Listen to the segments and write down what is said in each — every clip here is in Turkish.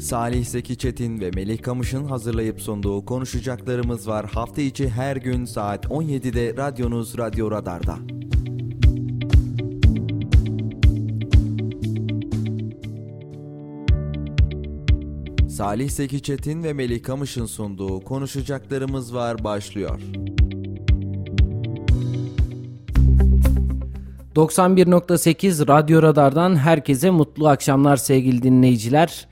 Salih Zeki Çetin ve Melih Kamış'ın hazırlayıp sunduğu konuşacaklarımız var. Hafta içi her gün saat 17'de radyonuz Radyo Radar'da. Salih Zeki Çetin ve Melih Kamış'ın sunduğu konuşacaklarımız var başlıyor. 91.8 Radyo Radar'dan herkese mutlu akşamlar sevgili dinleyiciler.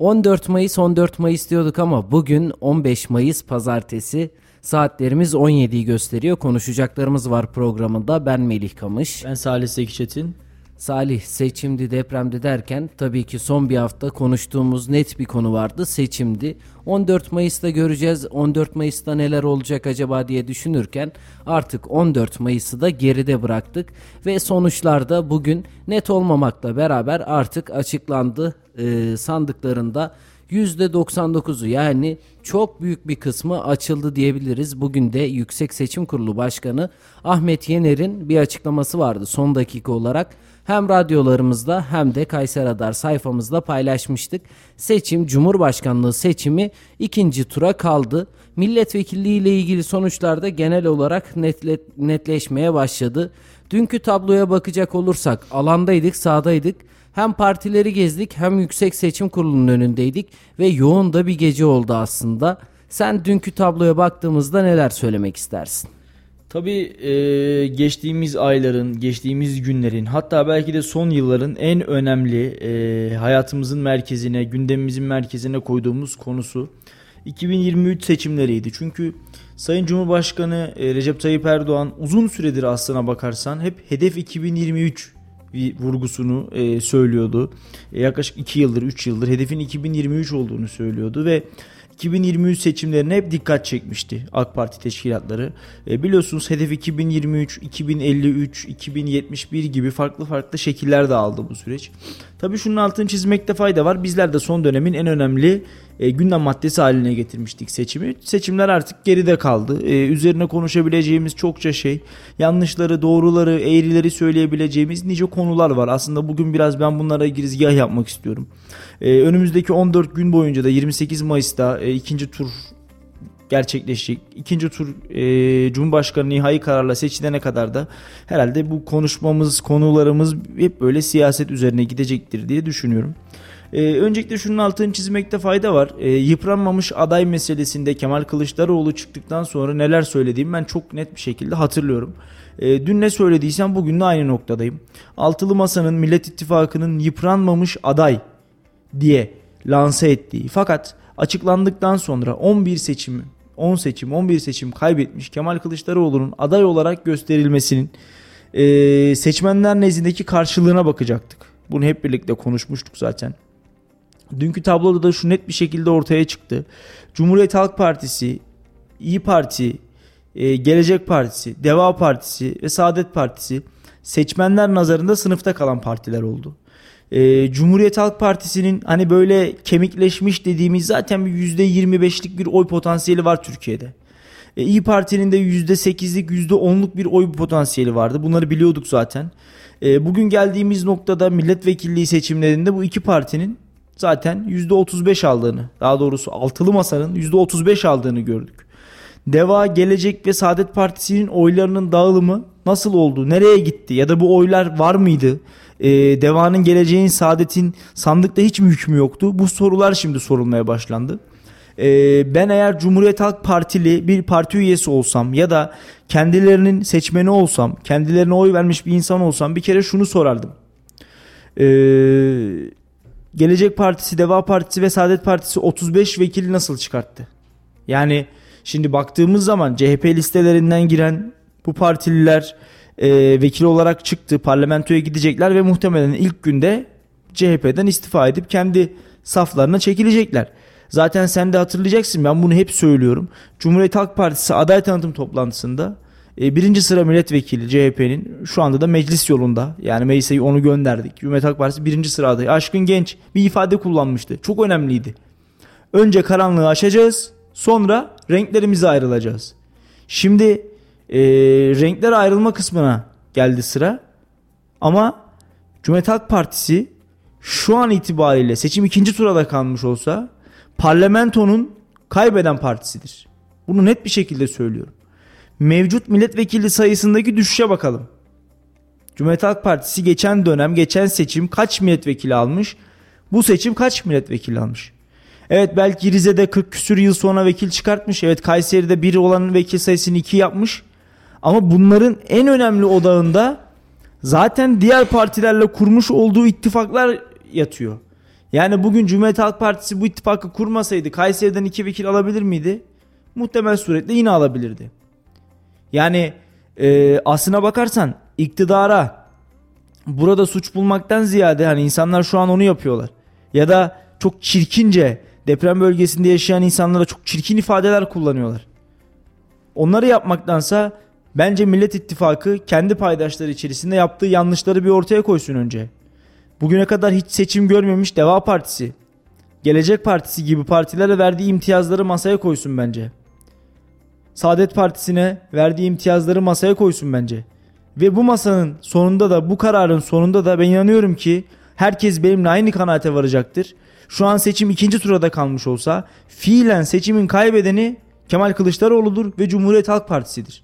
14 Mayıs 14 Mayıs diyorduk ama bugün 15 Mayıs pazartesi saatlerimiz 17'yi gösteriyor. Konuşacaklarımız var programında. Ben Melih Kamış. Ben Salih Zeki. Salih seçimdi depremdi derken tabii ki son bir hafta konuştuğumuz net bir konu vardı seçimdi. 14 Mayıs'ta göreceğiz 14 Mayıs'ta neler olacak acaba diye düşünürken artık 14 Mayıs'ı da geride bıraktık ve sonuçlar da bugün net olmamakla beraber artık açıklandı e, sandıklarında %99'u yani çok büyük bir kısmı açıldı diyebiliriz. Bugün de Yüksek Seçim Kurulu Başkanı Ahmet Yener'in bir açıklaması vardı son dakika olarak hem radyolarımızda hem de Kayser Radar sayfamızda paylaşmıştık. Seçim Cumhurbaşkanlığı seçimi ikinci tura kaldı. Milletvekilliği ile ilgili sonuçlar da genel olarak netle, netleşmeye başladı. Dünkü tabloya bakacak olursak alandaydık, sahadaydık. Hem partileri gezdik hem Yüksek Seçim Kurulu'nun önündeydik ve yoğun da bir gece oldu aslında. Sen dünkü tabloya baktığımızda neler söylemek istersin? Tabii e, geçtiğimiz ayların, geçtiğimiz günlerin hatta belki de son yılların en önemli e, hayatımızın merkezine, gündemimizin merkezine koyduğumuz konusu 2023 seçimleriydi. Çünkü Sayın Cumhurbaşkanı e, Recep Tayyip Erdoğan uzun süredir aslına bakarsan hep hedef 2023 vurgusunu e, söylüyordu. E, yaklaşık 2 yıldır, 3 yıldır hedefin 2023 olduğunu söylüyordu ve 2023 seçimlerine hep dikkat çekmişti AK Parti teşkilatları. E, biliyorsunuz hedef 2023, 2053, 2071 gibi farklı farklı şekiller de aldı bu süreç. Tabii şunun altını çizmekte fayda var. Bizler de son dönemin en önemli e, gündem maddesi haline getirmiştik seçimi. Seçimler artık geride kaldı. E, üzerine konuşabileceğimiz çokça şey, yanlışları, doğruları, eğrileri söyleyebileceğimiz nice konular var. Aslında bugün biraz ben bunlara girizgah yapmak istiyorum. E, önümüzdeki 14 gün boyunca da 28 Mayıs'ta e, ikinci tur gerçekleşecek. İkinci tur e, Cumhurbaşkanı nihai kararla seçilene kadar da herhalde bu konuşmamız, konularımız hep böyle siyaset üzerine gidecektir diye düşünüyorum. Ee, öncelikle şunun altını çizmekte fayda var. Ee, yıpranmamış aday meselesinde Kemal Kılıçdaroğlu çıktıktan sonra neler söylediğimi ben çok net bir şekilde hatırlıyorum. Ee, dün ne söylediysem bugün de aynı noktadayım. Altılı Masa'nın Millet İttifakı'nın yıpranmamış aday diye lanse ettiği fakat açıklandıktan sonra 11 seçimi 10 seçim 11 seçim kaybetmiş Kemal Kılıçdaroğlu'nun aday olarak gösterilmesinin e, seçmenler nezdindeki karşılığına bakacaktık. Bunu hep birlikte konuşmuştuk zaten. Dünkü tabloda da şu net bir şekilde ortaya çıktı. Cumhuriyet Halk Partisi, İyi Parti, e, Gelecek Partisi, Deva Partisi ve Saadet Partisi seçmenler nazarında sınıfta kalan partiler oldu. E, Cumhuriyet Halk Partisi'nin hani böyle kemikleşmiş dediğimiz zaten bir %25'lik bir oy potansiyeli var Türkiye'de. E, İyi Parti'nin de %8'lik %10'luk bir oy potansiyeli vardı. Bunları biliyorduk zaten. E, bugün geldiğimiz noktada milletvekilliği seçimlerinde bu iki partinin zaten %35 aldığını, daha doğrusu altılı masanın %35 aldığını gördük. Deva, Gelecek ve Saadet Partisi'nin oylarının dağılımı nasıl oldu? Nereye gitti? Ya da bu oylar var mıydı? Ee, Deva'nın, Geleceğin, Saadet'in sandıkta hiç mi hükmü yoktu? Bu sorular şimdi sorulmaya başlandı. Ee, ben eğer Cumhuriyet Halk Partili bir parti üyesi olsam ya da kendilerinin seçmeni olsam, kendilerine oy vermiş bir insan olsam bir kere şunu sorardım. Eee Gelecek Partisi, Deva Partisi ve Saadet Partisi 35 vekili nasıl çıkarttı? Yani şimdi baktığımız zaman CHP listelerinden giren bu partililer e, vekil olarak çıktı. Parlamentoya gidecekler ve muhtemelen ilk günde CHP'den istifa edip kendi saflarına çekilecekler. Zaten sen de hatırlayacaksın ben bunu hep söylüyorum. Cumhuriyet Halk Partisi aday tanıtım toplantısında e, birinci sıra milletvekili CHP'nin şu anda da meclis yolunda. Yani meclise onu gönderdik. Cumhuriyet Halk Partisi birinci sıra adayı. Aşkın Genç bir ifade kullanmıştı. Çok önemliydi. Önce karanlığı aşacağız. Sonra renklerimize ayrılacağız. Şimdi e, renkler ayrılma kısmına geldi sıra. Ama Cumhuriyet Halk Partisi şu an itibariyle seçim ikinci turada kalmış olsa parlamentonun kaybeden partisidir. Bunu net bir şekilde söylüyorum. Mevcut milletvekili sayısındaki düşüşe bakalım. Cumhuriyet Halk Partisi geçen dönem, geçen seçim kaç milletvekili almış? Bu seçim kaç milletvekili almış? Evet belki Rize'de 40 küsür yıl sonra vekil çıkartmış. Evet Kayseri'de bir olan vekil sayısını iki yapmış. Ama bunların en önemli odağında zaten diğer partilerle kurmuş olduğu ittifaklar yatıyor. Yani bugün Cumhuriyet Halk Partisi bu ittifakı kurmasaydı Kayseri'den iki vekil alabilir miydi? Muhtemel suretle yine alabilirdi. Yani e, aslına bakarsan iktidara burada suç bulmaktan ziyade hani insanlar şu an onu yapıyorlar. Ya da çok çirkince deprem bölgesinde yaşayan insanlara çok çirkin ifadeler kullanıyorlar. Onları yapmaktansa bence Millet İttifakı kendi paydaşları içerisinde yaptığı yanlışları bir ortaya koysun önce. Bugüne kadar hiç seçim görmemiş Deva Partisi, Gelecek Partisi gibi partilere verdiği imtiyazları masaya koysun bence. Saadet Partisi'ne verdiği imtiyazları masaya koysun bence. Ve bu masanın sonunda da bu kararın sonunda da ben inanıyorum ki herkes benimle aynı kanaate varacaktır. Şu an seçim ikinci turada kalmış olsa fiilen seçimin kaybedeni Kemal Kılıçdaroğlu'dur ve Cumhuriyet Halk Partisi'dir.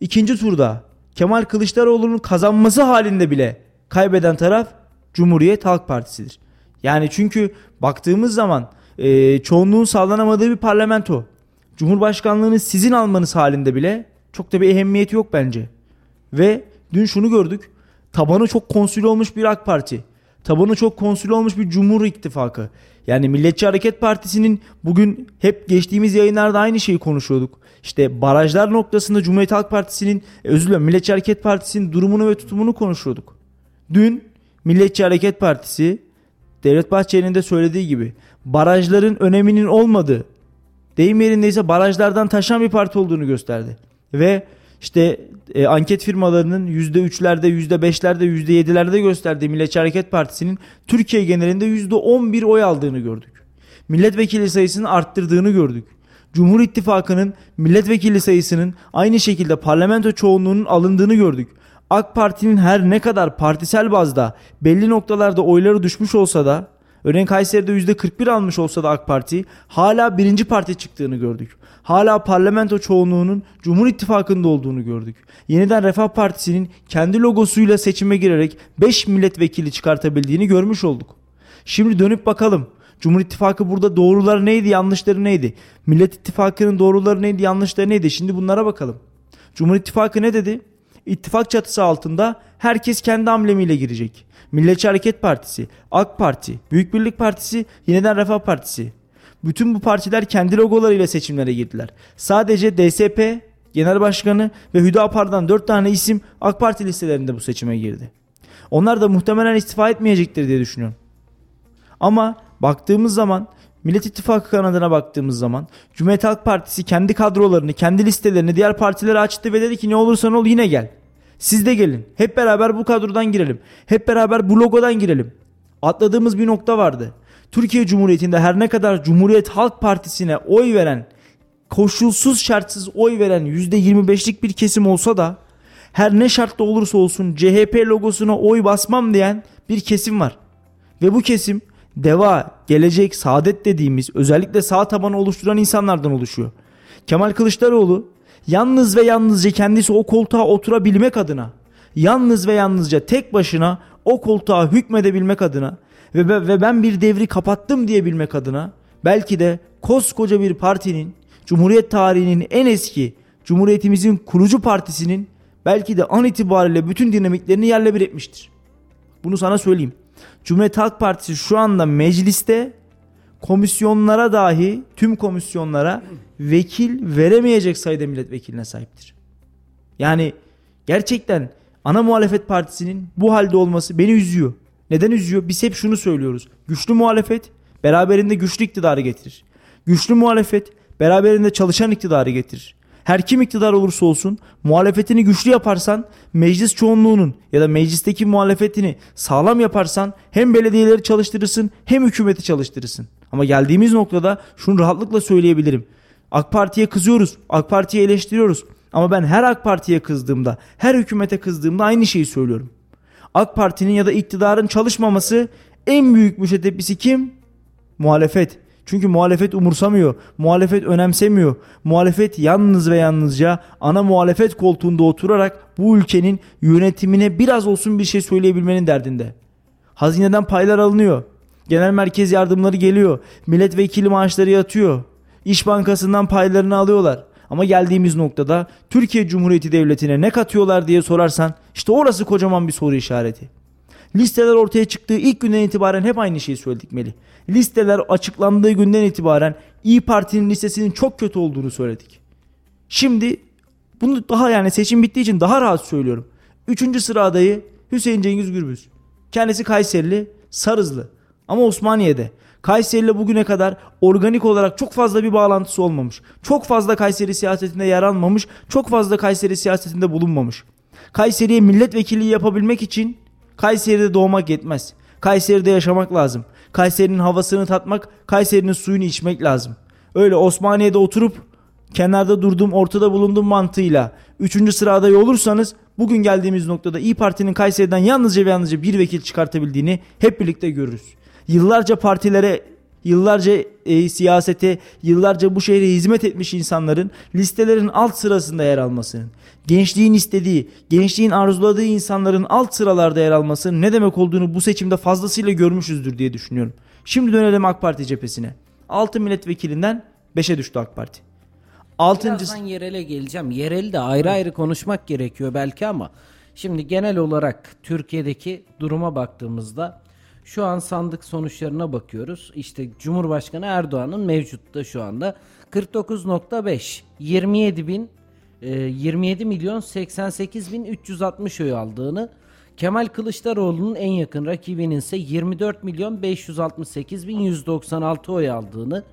İkinci turda Kemal Kılıçdaroğlu'nun kazanması halinde bile kaybeden taraf Cumhuriyet Halk Partisi'dir. Yani çünkü baktığımız zaman e, çoğunluğun sağlanamadığı bir parlamento. Cumhurbaşkanlığını sizin almanız halinde bile çok da bir ehemmiyeti yok bence. Ve dün şunu gördük. Tabanı çok konsül olmuş bir AK Parti. Tabanı çok konsül olmuş bir Cumhur İttifakı. Yani Milliyetçi Hareket Partisi'nin bugün hep geçtiğimiz yayınlarda aynı şeyi konuşuyorduk. İşte barajlar noktasında Cumhuriyet Halk Partisi'nin, e, özür dilerim Milliyetçi Hareket Partisi'nin durumunu ve tutumunu konuşuyorduk. Dün Milliyetçi Hareket Partisi Devlet Bahçeli'nin de söylediği gibi barajların öneminin olmadığı, deyim yerindeyse barajlardan taşan bir parti olduğunu gösterdi. Ve işte e, anket firmalarının %3'lerde, %5'lerde, %7'lerde gösterdiği Milliyetçi Hareket Partisi'nin Türkiye genelinde %11 oy aldığını gördük. Milletvekili sayısını arttırdığını gördük. Cumhur İttifakı'nın milletvekili sayısının aynı şekilde parlamento çoğunluğunun alındığını gördük. AK Parti'nin her ne kadar partisel bazda belli noktalarda oyları düşmüş olsa da Örneğin Kayseri'de %41 almış olsa da AK Parti hala birinci parti çıktığını gördük. Hala parlamento çoğunluğunun Cumhur İttifakı'nda olduğunu gördük. Yeniden Refah Partisi'nin kendi logosuyla seçime girerek 5 milletvekili çıkartabildiğini görmüş olduk. Şimdi dönüp bakalım. Cumhur İttifakı burada doğruları neydi, yanlışları neydi? Millet İttifakı'nın doğruları neydi, yanlışları neydi? Şimdi bunlara bakalım. Cumhur İttifakı ne dedi? İttifak çatısı altında herkes kendi amblemiyle girecek. Milliyetçi Hareket Partisi, AK Parti, Büyük Birlik Partisi, Yeniden Refah Partisi. Bütün bu partiler kendi logolarıyla seçimlere girdiler. Sadece DSP, Genel Başkanı ve Hüdapar'dan 4 tane isim AK Parti listelerinde bu seçime girdi. Onlar da muhtemelen istifa etmeyecektir diye düşünüyorum. Ama baktığımız zaman Millet İttifakı kanadına baktığımız zaman Cumhuriyet Halk Partisi kendi kadrolarını, kendi listelerini diğer partilere açtı ve dedi ki ne olursan ol yine gel. Siz de gelin. Hep beraber bu kadrodan girelim. Hep beraber bu logodan girelim. Atladığımız bir nokta vardı. Türkiye Cumhuriyeti'nde her ne kadar Cumhuriyet Halk Partisi'ne oy veren, koşulsuz şartsız oy veren %25'lik bir kesim olsa da her ne şartta olursa olsun CHP logosuna oy basmam diyen bir kesim var. Ve bu kesim Deva, Gelecek, Saadet dediğimiz özellikle sağ tabanı oluşturan insanlardan oluşuyor. Kemal Kılıçdaroğlu yalnız ve yalnızca kendisi o koltuğa oturabilmek adına, yalnız ve yalnızca tek başına o koltuğa hükmedebilmek adına ve, ve ben bir devri kapattım diyebilmek adına belki de koskoca bir partinin Cumhuriyet tarihinin en eski Cumhuriyetimizin kurucu partisinin belki de an itibariyle bütün dinamiklerini yerle bir etmiştir. Bunu sana söyleyeyim. Cumhuriyet Halk Partisi şu anda mecliste komisyonlara dahi tüm komisyonlara vekil veremeyecek sayıda milletvekiline sahiptir. Yani gerçekten ana muhalefet partisinin bu halde olması beni üzüyor. Neden üzüyor? Biz hep şunu söylüyoruz. Güçlü muhalefet beraberinde güçlü iktidarı getirir. Güçlü muhalefet beraberinde çalışan iktidarı getirir. Her kim iktidar olursa olsun muhalefetini güçlü yaparsan meclis çoğunluğunun ya da meclisteki muhalefetini sağlam yaparsan hem belediyeleri çalıştırırsın hem hükümeti çalıştırırsın. Ama geldiğimiz noktada şunu rahatlıkla söyleyebilirim. AK Parti'ye kızıyoruz. AK Parti'yi eleştiriyoruz. Ama ben her AK Parti'ye kızdığımda, her hükümete kızdığımda aynı şeyi söylüyorum. AK Parti'nin ya da iktidarın çalışmaması en büyük müşteteppisi kim? Muhalefet. Çünkü muhalefet umursamıyor. Muhalefet önemsemiyor. Muhalefet yalnız ve yalnızca ana muhalefet koltuğunda oturarak bu ülkenin yönetimine biraz olsun bir şey söyleyebilmenin derdinde. Hazineden paylar alınıyor. Genel merkez yardımları geliyor. Milletvekili maaşları yatıyor. İş Bankası'ndan paylarını alıyorlar. Ama geldiğimiz noktada Türkiye Cumhuriyeti Devleti'ne ne katıyorlar diye sorarsan işte orası kocaman bir soru işareti. Listeler ortaya çıktığı ilk günden itibaren hep aynı şeyi söyledik Melih. Listeler açıklandığı günden itibaren İyi Parti'nin listesinin çok kötü olduğunu söyledik. Şimdi bunu daha yani seçim bittiği için daha rahat söylüyorum. Üçüncü sıra adayı Hüseyin Cengiz Gürbüz. Kendisi Kayserili, Sarızlı. Ama Osmaniye'de. Kayseri ile bugüne kadar organik olarak çok fazla bir bağlantısı olmamış. Çok fazla Kayseri siyasetinde yer almamış. Çok fazla Kayseri siyasetinde bulunmamış. Kayseri'ye milletvekilliği yapabilmek için Kayseri'de doğmak yetmez. Kayseri'de yaşamak lazım. Kayseri'nin havasını tatmak, Kayseri'nin suyunu içmek lazım. Öyle Osmaniye'de oturup kenarda durdum, ortada bulundum mantığıyla 3. sıra adayı olursanız bugün geldiğimiz noktada İyi Parti'nin Kayseri'den yalnızca ve yalnızca bir vekil çıkartabildiğini hep birlikte görürüz. Yıllarca partilere yıllarca e, siyasete, yıllarca bu şehre hizmet etmiş insanların listelerin alt sırasında yer almasının, gençliğin istediği, gençliğin arzuladığı insanların alt sıralarda yer almasının ne demek olduğunu bu seçimde fazlasıyla görmüşüzdür diye düşünüyorum. Şimdi dönelim AK Parti cephesine. 6 milletvekilinden 5'e düştü AK Parti. Altıncısı... Birazdan yerele geleceğim. Yereli de ayrı ayrı konuşmak gerekiyor belki ama şimdi genel olarak Türkiye'deki duruma baktığımızda şu an sandık sonuçlarına bakıyoruz. İşte Cumhurbaşkanı Erdoğan'ın mevcutta şu anda 49.5 27 bin 27 e, milyon 88 bin 360 oy aldığını Kemal Kılıçdaroğlu'nun en yakın rakibinin ise 24 milyon 568 bin 196 oy aldığını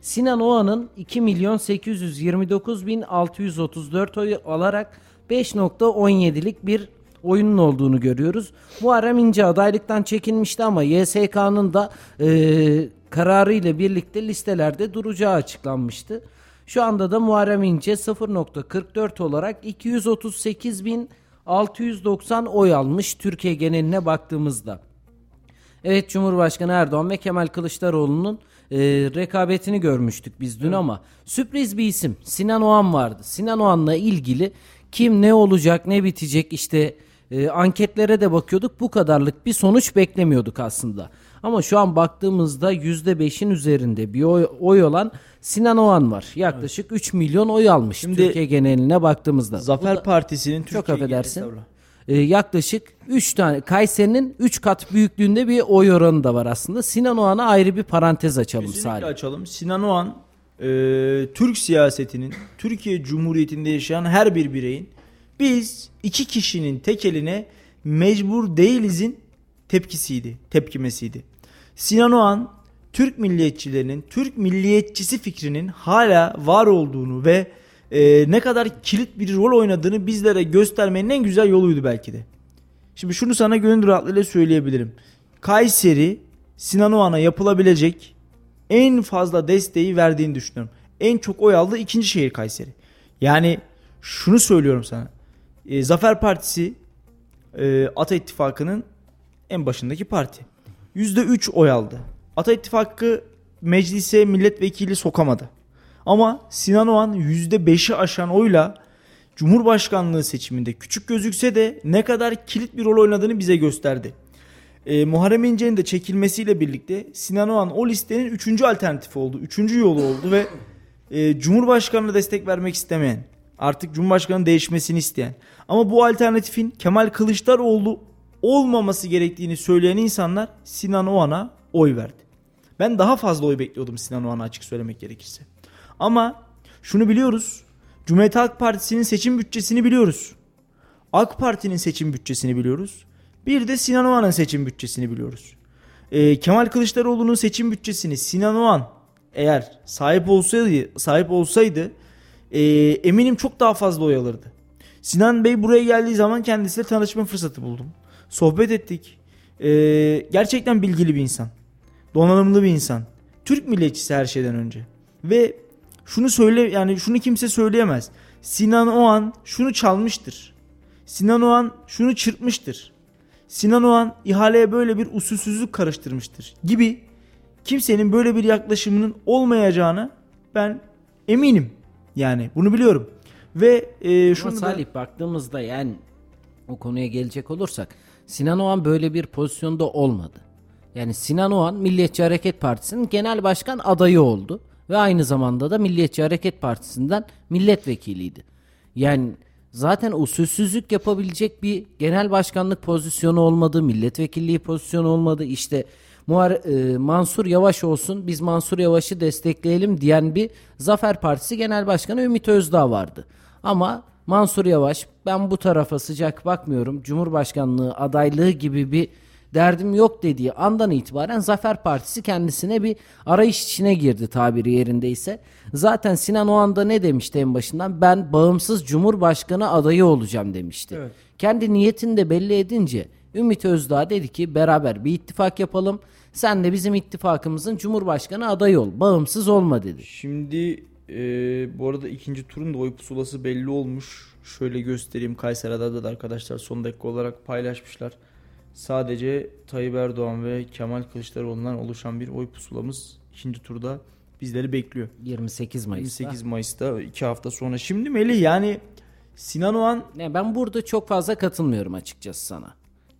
Sinan Oğan'ın 2 milyon 829 bin 634 oy alarak 5.17'lik bir oyunun olduğunu görüyoruz. Muharrem İnce adaylıktan çekinmişti ama YSK'nın da e, kararı ile birlikte listelerde duracağı açıklanmıştı. Şu anda da Muharrem İnce 0.44 olarak 238.690 oy almış Türkiye geneline baktığımızda. Evet Cumhurbaşkanı Erdoğan ve Kemal Kılıçdaroğlu'nun e, rekabetini görmüştük biz dün evet. ama sürpriz bir isim Sinan Oğan vardı. Sinan Oğan'la ilgili kim ne olacak ne bitecek işte e, anketlere de bakıyorduk bu kadarlık bir sonuç beklemiyorduk aslında. Ama şu an baktığımızda %5'in üzerinde bir oy, oy olan Sinan Oğan var. Yaklaşık evet. 3 milyon oy almış Şimdi, Türkiye geneline baktığımızda. Zafer Partisi'nin Türkiye Çok affedersin. E, yaklaşık 3 tane Kayseri'nin 3 kat büyüklüğünde bir oy oranı da var aslında. Sinan Oğan'a ayrı bir parantez açalım Kesinlikle Salih. açalım. Sinan Oğan e, Türk siyasetinin Türkiye Cumhuriyeti'nde yaşayan her bir bireyin biz iki kişinin tek eline mecbur değilizin tepkisiydi, tepkimesiydi. Sinan Oğan Türk milliyetçilerinin, Türk milliyetçisi fikrinin hala var olduğunu ve e, ne kadar kilit bir rol oynadığını bizlere göstermenin en güzel yoluydu belki de. Şimdi şunu sana gönül rahatlığıyla söyleyebilirim. Kayseri Sinan Oğan'a yapılabilecek en fazla desteği verdiğini düşünüyorum. En çok oy aldığı ikinci şehir Kayseri. Yani şunu söylüyorum sana. E, Zafer Partisi e, Ata İttifakı'nın en başındaki parti. %3 oy aldı. Ata İttifakı meclise milletvekili sokamadı. Ama Sinan Oğan %5'i aşan oyla Cumhurbaşkanlığı seçiminde küçük gözükse de ne kadar kilit bir rol oynadığını bize gösterdi. E, Muharrem İnce'nin de çekilmesiyle birlikte Sinan Oğan o listenin üçüncü alternatifi oldu. Üçüncü yolu oldu ve e, Cumhurbaşkanı'na destek vermek istemeyen, artık Cumhurbaşkanı değişmesini isteyen ama bu alternatifin Kemal Kılıçdaroğlu olmaması gerektiğini söyleyen insanlar Sinan Oğan'a oy verdi. Ben daha fazla oy bekliyordum Sinan Oğan'a açık söylemek gerekirse. Ama şunu biliyoruz. Cumhuriyet Halk Partisi'nin seçim bütçesini biliyoruz. AK Parti'nin seçim bütçesini biliyoruz. Bir de Sinan Oğan'ın seçim bütçesini biliyoruz. Ee, Kemal Kılıçdaroğlu'nun seçim bütçesini Sinan Oğan eğer sahip olsaydı sahip olsaydı e, eminim çok daha fazla oy alırdı. Sinan Bey buraya geldiği zaman kendisiyle tanışma fırsatı buldum. Sohbet ettik. E, gerçekten bilgili bir insan. Donanımlı bir insan. Türk milliyetçisi her şeyden önce. Ve şunu söyle yani şunu kimse söyleyemez. Sinan o an şunu çalmıştır. Sinan o an şunu çırpmıştır. Sinan Oğan ihaleye böyle bir usulsüzlük karıştırmıştır gibi kimsenin böyle bir yaklaşımının olmayacağını ben eminim. Yani bunu biliyorum. Ve e, şunu Ama da Salih baktığımızda yani o konuya gelecek olursak Sinan Oğan böyle bir pozisyonda olmadı. Yani Sinan Oğan Milliyetçi Hareket Partisi'nin genel başkan adayı oldu ve aynı zamanda da Milliyetçi Hareket Partisi'nden milletvekiliydi. Yani zaten usulsüzlük yapabilecek bir genel başkanlık pozisyonu olmadı, milletvekilliği pozisyonu olmadı. İşte Muhar- e, Mansur Yavaş olsun biz Mansur Yavaş'ı destekleyelim diyen bir Zafer Partisi Genel Başkanı Ümit Özdağ vardı. Ama Mansur Yavaş ben bu tarafa sıcak bakmıyorum. Cumhurbaşkanlığı adaylığı gibi bir derdim yok dediği andan itibaren Zafer Partisi kendisine bir arayış içine girdi tabiri yerindeyse. Zaten Sinan o anda ne demişti en başından? Ben bağımsız Cumhurbaşkanı adayı olacağım demişti. Evet. Kendi niyetini de belli edince Ümit Özdağ dedi ki beraber bir ittifak yapalım. Sen de bizim ittifakımızın Cumhurbaşkanı adayı ol. Bağımsız olma dedi. Şimdi e, bu arada ikinci turun da oy pusulası belli olmuş. Şöyle göstereyim Kayseri'de de arkadaşlar son dakika olarak paylaşmışlar. Sadece Tayyip Erdoğan ve Kemal Kılıçdaroğlu'ndan oluşan bir oy pusulamız ikinci turda bizleri bekliyor. 28 Mayıs'ta. 28 Mayıs'ta iki hafta sonra. Şimdi Melih yani Sinan Oğan Ne, ben burada çok fazla katılmıyorum açıkçası sana.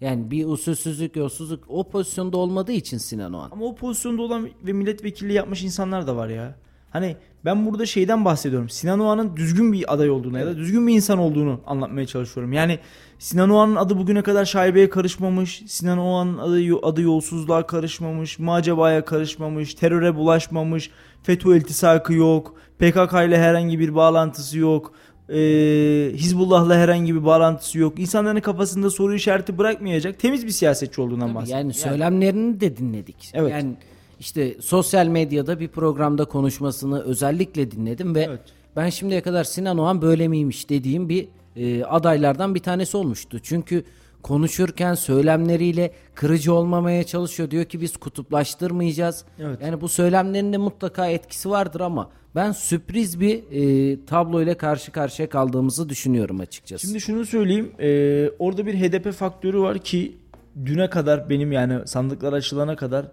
Yani bir usulsüzlük, yolsuzluk o pozisyonda olmadığı için Sinan Oğan. Ama o pozisyonda olan ve milletvekilliği yapmış insanlar da var ya. Hani ben burada şeyden bahsediyorum. Sinan Oğan'ın düzgün bir aday olduğunu ya da düzgün bir insan olduğunu anlatmaya çalışıyorum. Yani Sinan Oğan'ın adı bugüne kadar şaibeye karışmamış. Sinan Oğan'ın adı, adı yolsuzluğa karışmamış. Macabaya karışmamış. Teröre bulaşmamış. FETÖ iltisakı yok. PKK ile herhangi bir bağlantısı yok. Ee, Hizbullah'la herhangi bir bağlantısı yok. İnsanların kafasında soru işareti bırakmayacak temiz bir siyasetçi olduğundan Tabii bahsediyorum. yani söylemlerini de dinledik. Evet. Yani işte sosyal medyada bir programda konuşmasını özellikle dinledim ve Evet. ben şimdiye kadar Sinan Oğan böyle miymiş dediğim bir e, adaylardan bir tanesi olmuştu. Çünkü konuşurken söylemleriyle kırıcı olmamaya çalışıyor. Diyor ki biz kutuplaştırmayacağız. Evet. Yani bu söylemlerinde mutlaka etkisi vardır ama ben sürpriz bir e, tablo ile karşı karşıya kaldığımızı düşünüyorum açıkçası. Şimdi şunu söyleyeyim. Ee, orada bir HDP faktörü var ki düne kadar benim yani sandıklar açılana kadar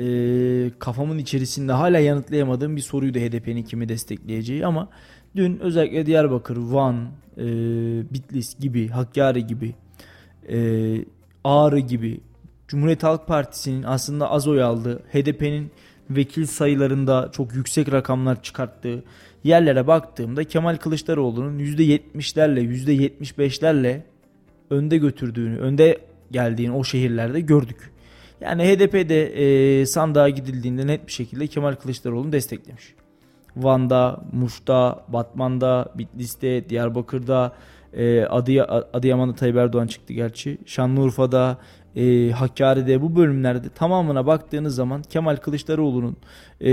ee, kafamın içerisinde hala yanıtlayamadığım bir soruydu HDP'nin kimi destekleyeceği ama dün özellikle Diyarbakır, Van, ee, Bitlis gibi, Hakkari gibi, ee, Ağrı gibi Cumhuriyet Halk Partisi'nin aslında az oy aldığı, HDP'nin vekil sayılarında çok yüksek rakamlar çıkarttığı yerlere baktığımda Kemal Kılıçdaroğlu'nun %70'lerle %75'lerle önde götürdüğünü, önde geldiğini o şehirlerde gördük. Yani HDP'de e, sandığa gidildiğinde net bir şekilde Kemal Kılıçdaroğlu'nu desteklemiş. Van'da, Muş'ta, Batman'da, Bitlis'te, Diyarbakır'da, e, Adıya, Adıyaman'da Tayyip Erdoğan çıktı gerçi. Şanlıurfa'da, e, Hakkari'de bu bölümlerde tamamına baktığınız zaman Kemal Kılıçdaroğlu'nun e,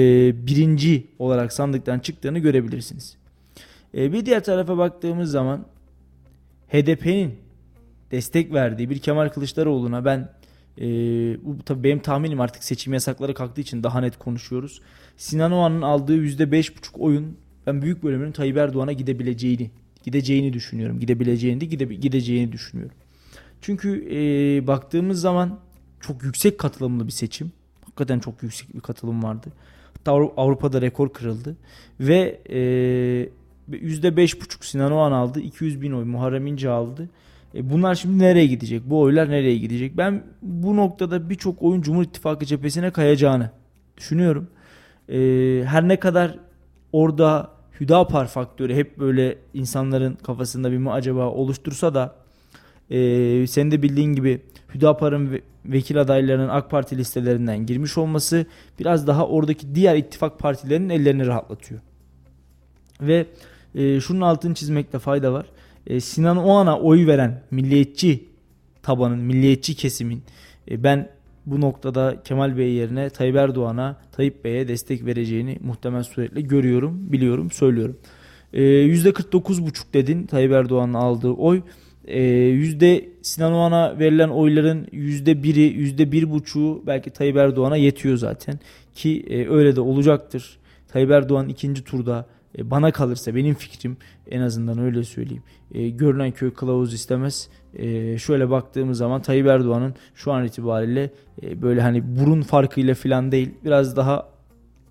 birinci olarak sandıktan çıktığını görebilirsiniz. E, bir diğer tarafa baktığımız zaman HDP'nin destek verdiği bir Kemal Kılıçdaroğlu'na ben e, bu tabii benim tahminim artık seçim yasakları kalktığı için daha net konuşuyoruz. Sinan Oğan'ın aldığı %5,5 oyun ben büyük bölümünün Tayyip Erdoğan'a gidebileceğini gideceğini düşünüyorum. Gidebileceğini de gide, gideceğini düşünüyorum. Çünkü e, baktığımız zaman çok yüksek katılımlı bir seçim. Hakikaten çok yüksek bir katılım vardı. Hatta Avru- Avrupa'da rekor kırıldı. Ve e, %5,5 Sinan Oğan aldı. 200 bin oy Muharrem İnce aldı. E, bunlar şimdi nereye gidecek? Bu oylar nereye gidecek? Ben bu noktada birçok oyun Cumhur İttifakı cephesine kayacağını düşünüyorum. E, her ne kadar orada Hüdapar faktörü hep böyle insanların kafasında bir mi acaba oluştursa da e, senin de bildiğin gibi Hüdapar'ın ve- vekil adaylarının AK Parti listelerinden girmiş olması biraz daha oradaki diğer ittifak partilerinin ellerini rahatlatıyor. Ve e, şunun altını çizmekte fayda var. E, Sinan Oğan'a oy veren milliyetçi tabanın, milliyetçi kesimin e, ben bu noktada Kemal Bey yerine Tayyip Erdoğan'a, Tayyip Bey'e destek vereceğini muhtemel suretle görüyorum, biliyorum, söylüyorum. E, %49,5 dedin Tayyip Erdoğan'ın aldığı oy. E, yüzde Sinan Oğan'a verilen oyların yüzde biri, yüzde bir buçuğu belki Tayyip Erdoğan'a yetiyor zaten. Ki e, öyle de olacaktır. Tayyip Erdoğan ikinci turda e, bana kalırsa benim fikrim en azından öyle söyleyeyim. E, görünen köy kılavuz istemez. E, şöyle baktığımız zaman Tayyip Erdoğan'ın şu an itibariyle e, böyle hani burun farkıyla falan değil biraz daha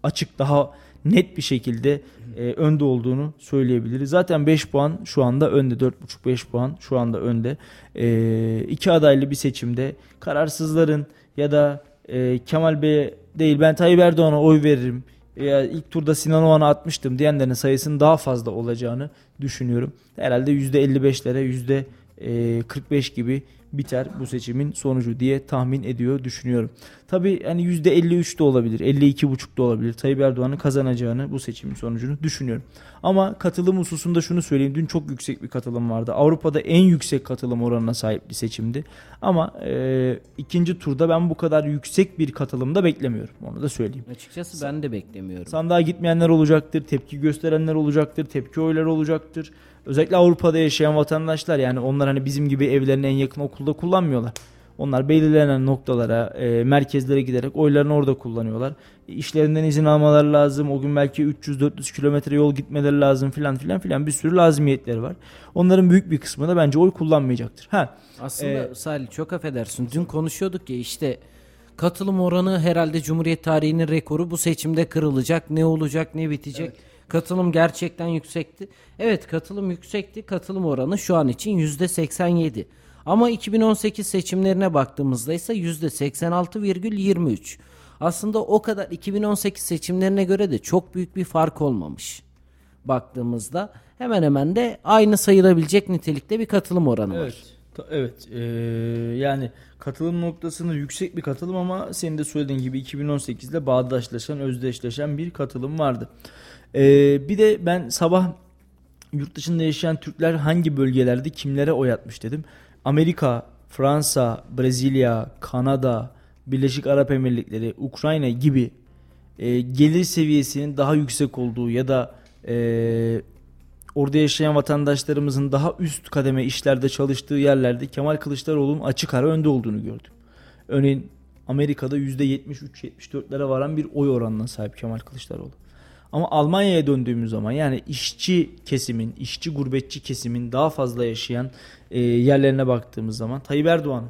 açık daha net bir şekilde e, önde olduğunu söyleyebiliriz. Zaten 5 puan şu anda önde 4,5-5 puan şu anda önde. E, iki adaylı bir seçimde kararsızların ya da e, Kemal Bey değil ben Tayyip Erdoğan'a oy veririm ya ilk turda Sinan Oğan'a atmıştım diyenlerin sayısının daha fazla olacağını düşünüyorum. Herhalde %55'lere %45 gibi biter bu seçimin sonucu diye tahmin ediyor düşünüyorum. Tabi hani %53 de olabilir 52,5 da olabilir Tayyip Erdoğan'ın kazanacağını bu seçimin sonucunu düşünüyorum. Ama katılım hususunda şunu söyleyeyim dün çok yüksek bir katılım vardı. Avrupa'da en yüksek katılım oranına sahip bir seçimdi. Ama e, ikinci turda ben bu kadar yüksek bir katılım da beklemiyorum onu da söyleyeyim. Açıkçası ben de beklemiyorum. Sandığa gitmeyenler olacaktır, tepki gösterenler olacaktır, tepki oyları olacaktır. Özellikle Avrupa'da yaşayan vatandaşlar yani onlar hani bizim gibi evlerine en yakın okulda kullanmıyorlar. Onlar belirlenen noktalara, e, merkezlere giderek oylarını orada kullanıyorlar. İşlerinden izin almaları lazım. O gün belki 300-400 kilometre yol gitmeleri lazım filan filan filan bir sürü lazımiyetleri var. Onların büyük bir kısmı da bence oy kullanmayacaktır. Ha. Aslında ee, Salih çok affedersin. Dün konuşuyorduk ya işte katılım oranı herhalde Cumhuriyet tarihinin rekoru bu seçimde kırılacak. Ne olacak, ne bitecek? Evet. Katılım gerçekten yüksekti. Evet katılım yüksekti. Katılım oranı şu an için %87. Ama 2018 seçimlerine baktığımızda ise %86,23. Aslında o kadar 2018 seçimlerine göre de çok büyük bir fark olmamış. Baktığımızda hemen hemen de aynı sayılabilecek nitelikte bir katılım oranı evet. var. Evet ee, yani katılım noktasında yüksek bir katılım ama senin de söylediğin gibi 2018'de bağdaşlaşan özdeşleşen bir katılım vardı. Ee, bir de ben sabah yurt dışında yaşayan Türkler hangi bölgelerde kimlere oy atmış dedim. Amerika, Fransa, Brezilya, Kanada, Birleşik Arap Emirlikleri, Ukrayna gibi e, gelir seviyesinin daha yüksek olduğu ya da e, orada yaşayan vatandaşlarımızın daha üst kademe işlerde çalıştığı yerlerde Kemal Kılıçdaroğlu'nun açık ara önde olduğunu gördüm. Örneğin Amerika'da %73-74'lere varan bir oy oranına sahip Kemal Kılıçdaroğlu. Ama Almanya'ya döndüğümüz zaman yani işçi kesimin, işçi gurbetçi kesimin daha fazla yaşayan e, yerlerine baktığımız zaman Tayyip Erdoğan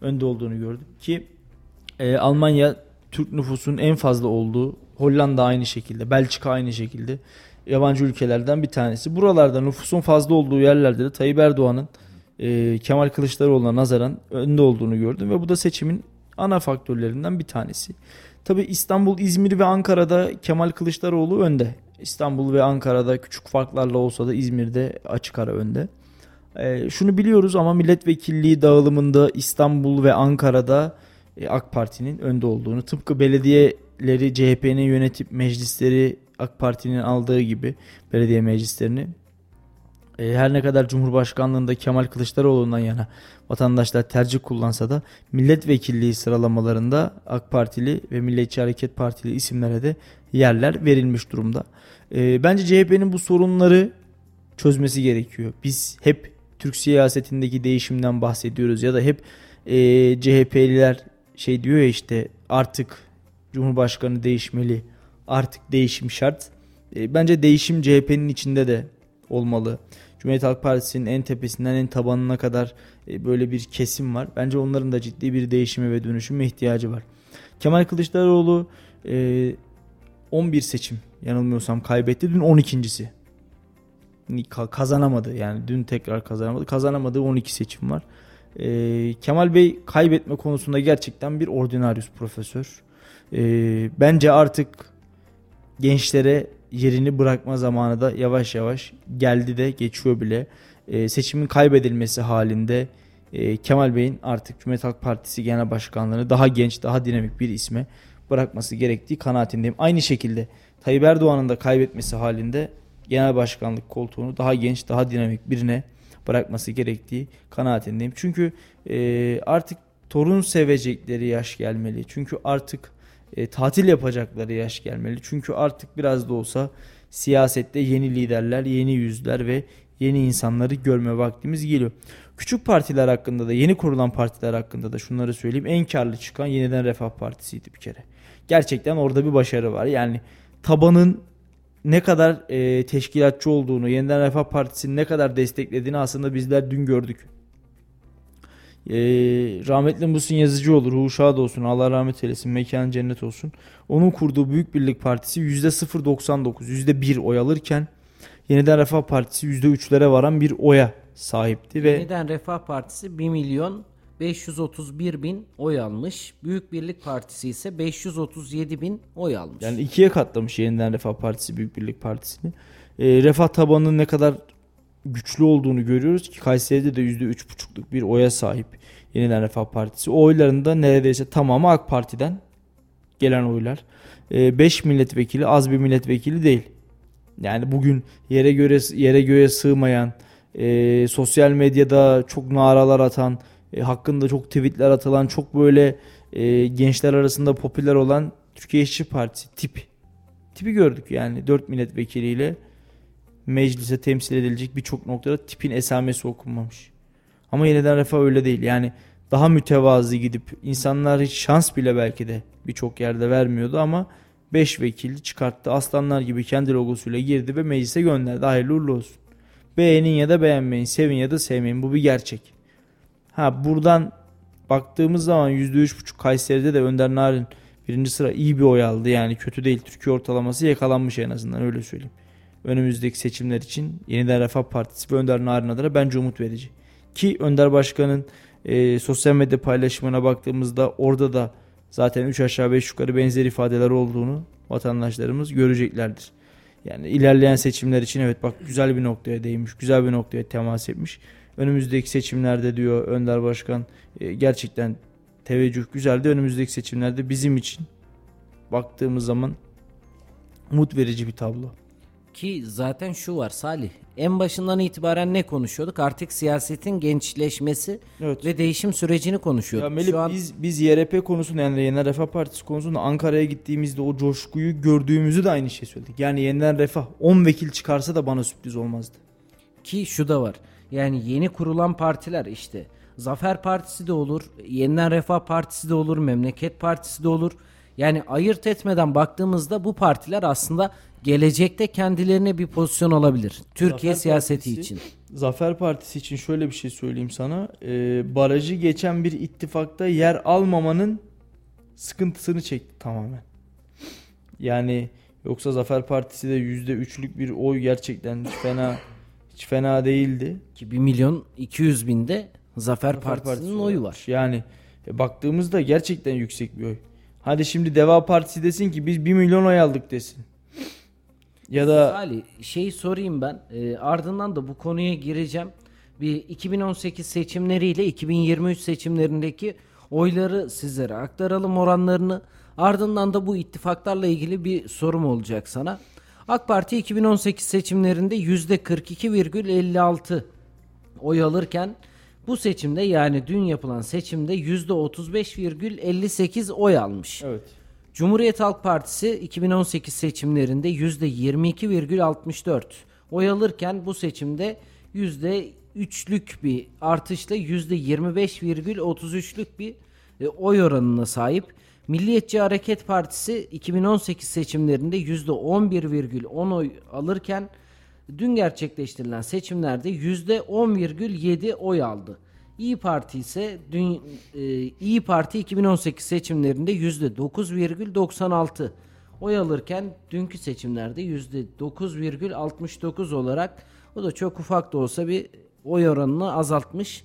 önde olduğunu gördüm ki e, Almanya Türk nüfusun en fazla olduğu Hollanda aynı şekilde Belçika aynı şekilde yabancı ülkelerden bir tanesi. Buralarda nüfusun fazla olduğu yerlerde de Tayyip Erdoğan'ın e, Kemal Kılıçdaroğlu'na nazaran önde olduğunu gördüm ve bu da seçimin ana faktörlerinden bir tanesi. Tabi İstanbul, İzmir ve Ankara'da Kemal Kılıçdaroğlu önde. İstanbul ve Ankara'da küçük farklarla olsa da İzmir'de açık ara önde. E, şunu biliyoruz ama milletvekilliği dağılımında İstanbul ve Ankara'da e, AK Parti'nin önde olduğunu tıpkı belediyeleri CHP'nin yönetip meclisleri AK Parti'nin aldığı gibi belediye meclislerini e, her ne kadar Cumhurbaşkanlığında Kemal Kılıçdaroğlu'ndan yana vatandaşlar tercih kullansa da milletvekilliği sıralamalarında AK Partili ve Milliyetçi Hareket Partili isimlere de yerler verilmiş durumda. E, bence CHP'nin bu sorunları çözmesi gerekiyor. Biz hep Türk siyasetindeki değişimden bahsediyoruz ya da hep e, CHP'liler şey diyor ya işte artık Cumhurbaşkanı değişmeli, artık değişim şart. E, bence değişim CHP'nin içinde de olmalı. Cumhuriyet Halk Partisi'nin en tepesinden en tabanına kadar e, böyle bir kesim var. Bence onların da ciddi bir değişime ve dönüşüme ihtiyacı var. Kemal Kılıçdaroğlu 11 e, seçim yanılmıyorsam kaybetti. Dün 12.si. Kazanamadı yani dün tekrar kazanamadı. Kazanamadığı 12 seçim var. E, Kemal Bey kaybetme konusunda gerçekten bir ordinarius profesör. Bence artık gençlere yerini bırakma zamanı da yavaş yavaş geldi de geçiyor bile. E, seçimin kaybedilmesi halinde e, Kemal Bey'in artık Cumhuriyet Halk Partisi Genel Başkanlığı'nı daha genç, daha dinamik bir isme bırakması gerektiği kanaatindeyim. Aynı şekilde Tayyip Erdoğan'ın da kaybetmesi halinde genel başkanlık koltuğunu daha genç, daha dinamik birine bırakması gerektiği kanaatindeyim. Çünkü e, artık torun sevecekleri yaş gelmeli. Çünkü artık e, tatil yapacakları yaş gelmeli. Çünkü artık biraz da olsa siyasette yeni liderler, yeni yüzler ve yeni insanları görme vaktimiz geliyor. Küçük partiler hakkında da yeni kurulan partiler hakkında da şunları söyleyeyim. En karlı çıkan yeniden Refah Partisi'ydi bir kere. Gerçekten orada bir başarı var. Yani tabanın ne kadar e, teşkilatçı olduğunu, Yeniden Refah Partisi'nin ne kadar desteklediğini aslında bizler dün gördük. E, rahmetli Muhsin Yazıcıoğlu, ruhu şad olsun, Allah rahmet eylesin, mekan cennet olsun. Onun kurduğu Büyük Birlik Partisi %0.99, %1 oy alırken Yeniden Refah Partisi %3'lere varan bir oya sahipti. ve Yeniden Refah Partisi 1 milyon 531 bin oy almış. Büyük Birlik Partisi ise 537 bin oy almış. Yani ikiye katlamış yeniden Refah Partisi Büyük Birlik Partisi'ni. E, refah tabanının ne kadar güçlü olduğunu görüyoruz ki Kayseri'de de %3,5'luk bir oya sahip yeniden Refah Partisi. O oyların da neredeyse tamamı AK Parti'den gelen oylar. 5 e, milletvekili az bir milletvekili değil. Yani bugün yere göre yere göğe sığmayan, e, sosyal medyada çok naralar atan, e, hakkında çok tweetler atılan, çok böyle e, gençler arasında popüler olan Türkiye İşçi Partisi tip. Tipi gördük yani 4 milletvekiliyle meclise temsil edilecek birçok noktada tipin esamesi okunmamış. Ama yeniden refah öyle değil. Yani daha mütevazı gidip insanlar hiç şans bile belki de birçok yerde vermiyordu ama 5 vekili çıkarttı. Aslanlar gibi kendi logosuyla girdi ve meclise gönderdi. Hayırlı uğurlu olsun. Beğenin ya da beğenmeyin, sevin ya da sevmeyin. Bu bir gerçek. Ha buradan baktığımız zaman %3,5 Kayseri'de de Önder Narin birinci sıra iyi bir oy aldı. Yani kötü değil. Türkiye ortalaması yakalanmış en azından öyle söyleyeyim. Önümüzdeki seçimler için Yeniden Refah Partisi ve Önder Narin adına bence umut verici. Ki Önder Başkan'ın e, sosyal medya paylaşımına baktığımızda orada da zaten 3 aşağı 5 yukarı benzer ifadeler olduğunu vatandaşlarımız göreceklerdir. Yani ilerleyen seçimler için evet bak güzel bir noktaya değinmiş, güzel bir noktaya temas etmiş önümüzdeki seçimlerde diyor Önder Başkan e, gerçekten teveccüh güzeldi. Önümüzdeki seçimlerde bizim için baktığımız zaman umut verici bir tablo. Ki zaten şu var Salih. En başından itibaren ne konuşuyorduk? Artık siyasetin gençleşmesi evet. ve değişim sürecini konuşuyorduk. Ya Melih, Şu an... biz biz YRP konusunda yani Yeniden Refah Partisi konusunda Ankara'ya gittiğimizde o coşkuyu gördüğümüzü de aynı şey söyledik. Yani Yeniden Refah 10 vekil çıkarsa da bana sürpriz olmazdı. Ki şu da var. Yani yeni kurulan partiler işte Zafer Partisi de olur, Yeniden Refah Partisi de olur, Memleket Partisi de olur. Yani ayırt etmeden baktığımızda bu partiler aslında gelecekte kendilerine bir pozisyon alabilir. Türkiye Zafer siyaseti Partisi, için. Zafer Partisi için şöyle bir şey söyleyeyim sana. Ee, barajı geçen bir ittifakta yer almamanın sıkıntısını çekti tamamen. Yani yoksa Zafer Partisi de %3'lük bir oy gerçekten fena hiç fena değildi. Ki 1 milyon 200 binde Zafer, Zafer Partisi'nin Partisi oyu var. Yani e, baktığımızda gerçekten yüksek bir oy. Hadi şimdi Deva Partisi desin ki biz 1 milyon oy aldık desin. Ya da Ali şey sorayım ben. E, ardından da bu konuya gireceğim. Bir 2018 seçimleriyle 2023 seçimlerindeki oyları sizlere aktaralım oranlarını. Ardından da bu ittifaklarla ilgili bir sorum olacak sana. AK Parti 2018 seçimlerinde %42,56 oy alırken bu seçimde yani dün yapılan seçimde %35,58 oy almış. Evet. Cumhuriyet Halk Partisi 2018 seçimlerinde %22,64 oy alırken bu seçimde %3'lük bir artışla %25,33'lük bir e, oy oranına sahip. Milliyetçi Hareket Partisi 2018 seçimlerinde %11,10 oy alırken dün gerçekleştirilen seçimlerde %10,7 oy aldı. İyi Parti ise dün e, İyi Parti 2018 seçimlerinde %9,96 oy alırken dünkü seçimlerde %9,69 olarak o da çok ufak da olsa bir oy oranını azaltmış.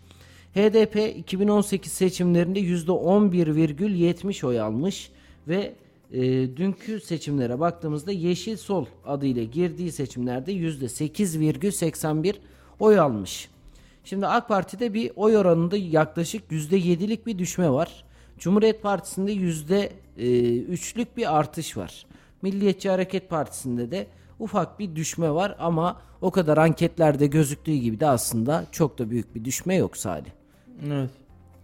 HDP 2018 seçimlerinde %11,70 oy almış ve e, dünkü seçimlere baktığımızda Yeşil Sol adıyla girdiği seçimlerde %8,81 oy almış. Şimdi AK Parti'de bir oy oranında yaklaşık %7'lik bir düşme var. Cumhuriyet Partisi'nde %3'lük e, bir artış var. Milliyetçi Hareket Partisi'nde de ufak bir düşme var ama o kadar anketlerde gözüktüğü gibi de aslında çok da büyük bir düşme yok Salih. Evet.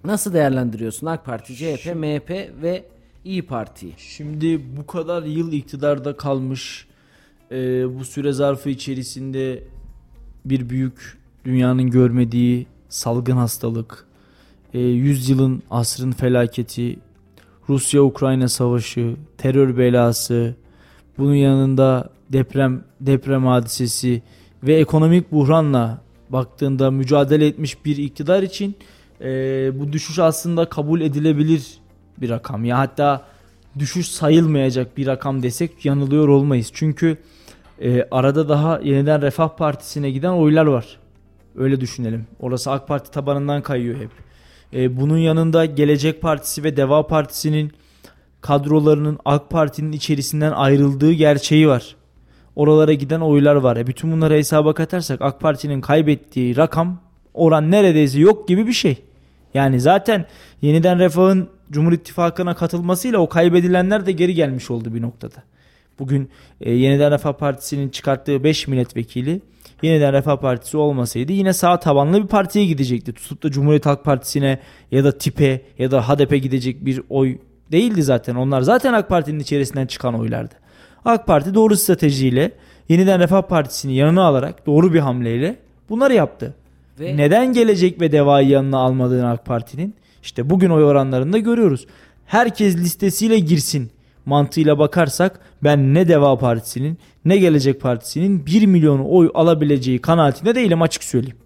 Nasıl değerlendiriyorsun AK Parti, CHP, MHP ve İyi Parti'yi? Şimdi bu kadar yıl iktidarda kalmış e, bu süre zarfı içerisinde bir büyük dünyanın görmediği salgın hastalık, e, 100 yılın asrın felaketi, Rusya-Ukrayna savaşı, terör belası, bunun yanında deprem deprem hadisesi ve ekonomik buhranla baktığında mücadele etmiş bir iktidar için e, bu düşüş aslında kabul edilebilir bir rakam. Ya hatta düşüş sayılmayacak bir rakam desek yanılıyor olmayız. Çünkü e, arada daha yeniden Refah Partisi'ne giden oylar var. Öyle düşünelim. Orası AK Parti tabanından kayıyor hep. E, bunun yanında Gelecek Partisi ve Deva Partisi'nin kadrolarının AK Parti'nin içerisinden ayrıldığı gerçeği var. Oralara giden oylar var. E, bütün bunları hesaba katarsak AK Parti'nin kaybettiği rakam oran neredeyse yok gibi bir şey. Yani zaten yeniden Refah'ın Cumhur İttifakı'na katılmasıyla o kaybedilenler de geri gelmiş oldu bir noktada. Bugün e, Yeniden Refah Partisi'nin çıkarttığı 5 milletvekili Yeniden Refah Partisi olmasaydı yine sağ tabanlı bir partiye gidecekti. Tutup da Cumhuriyet Halk Partisi'ne ya da TİP'e ya da HDP'e gidecek bir oy değildi zaten. Onlar zaten AK Parti'nin içerisinden çıkan oylardı. AK Parti doğru stratejiyle Yeniden Refah Partisi'ni yanına alarak doğru bir hamleyle bunları yaptı. Ve Neden gelecek ve devayı yanına almadığını AK Parti'nin işte bugün oy oranlarında görüyoruz. Herkes listesiyle girsin mantığıyla bakarsak ben ne Deva Partisi'nin ne Gelecek Partisi'nin 1 milyon oy alabileceği kanaatinde değilim açık söyleyeyim.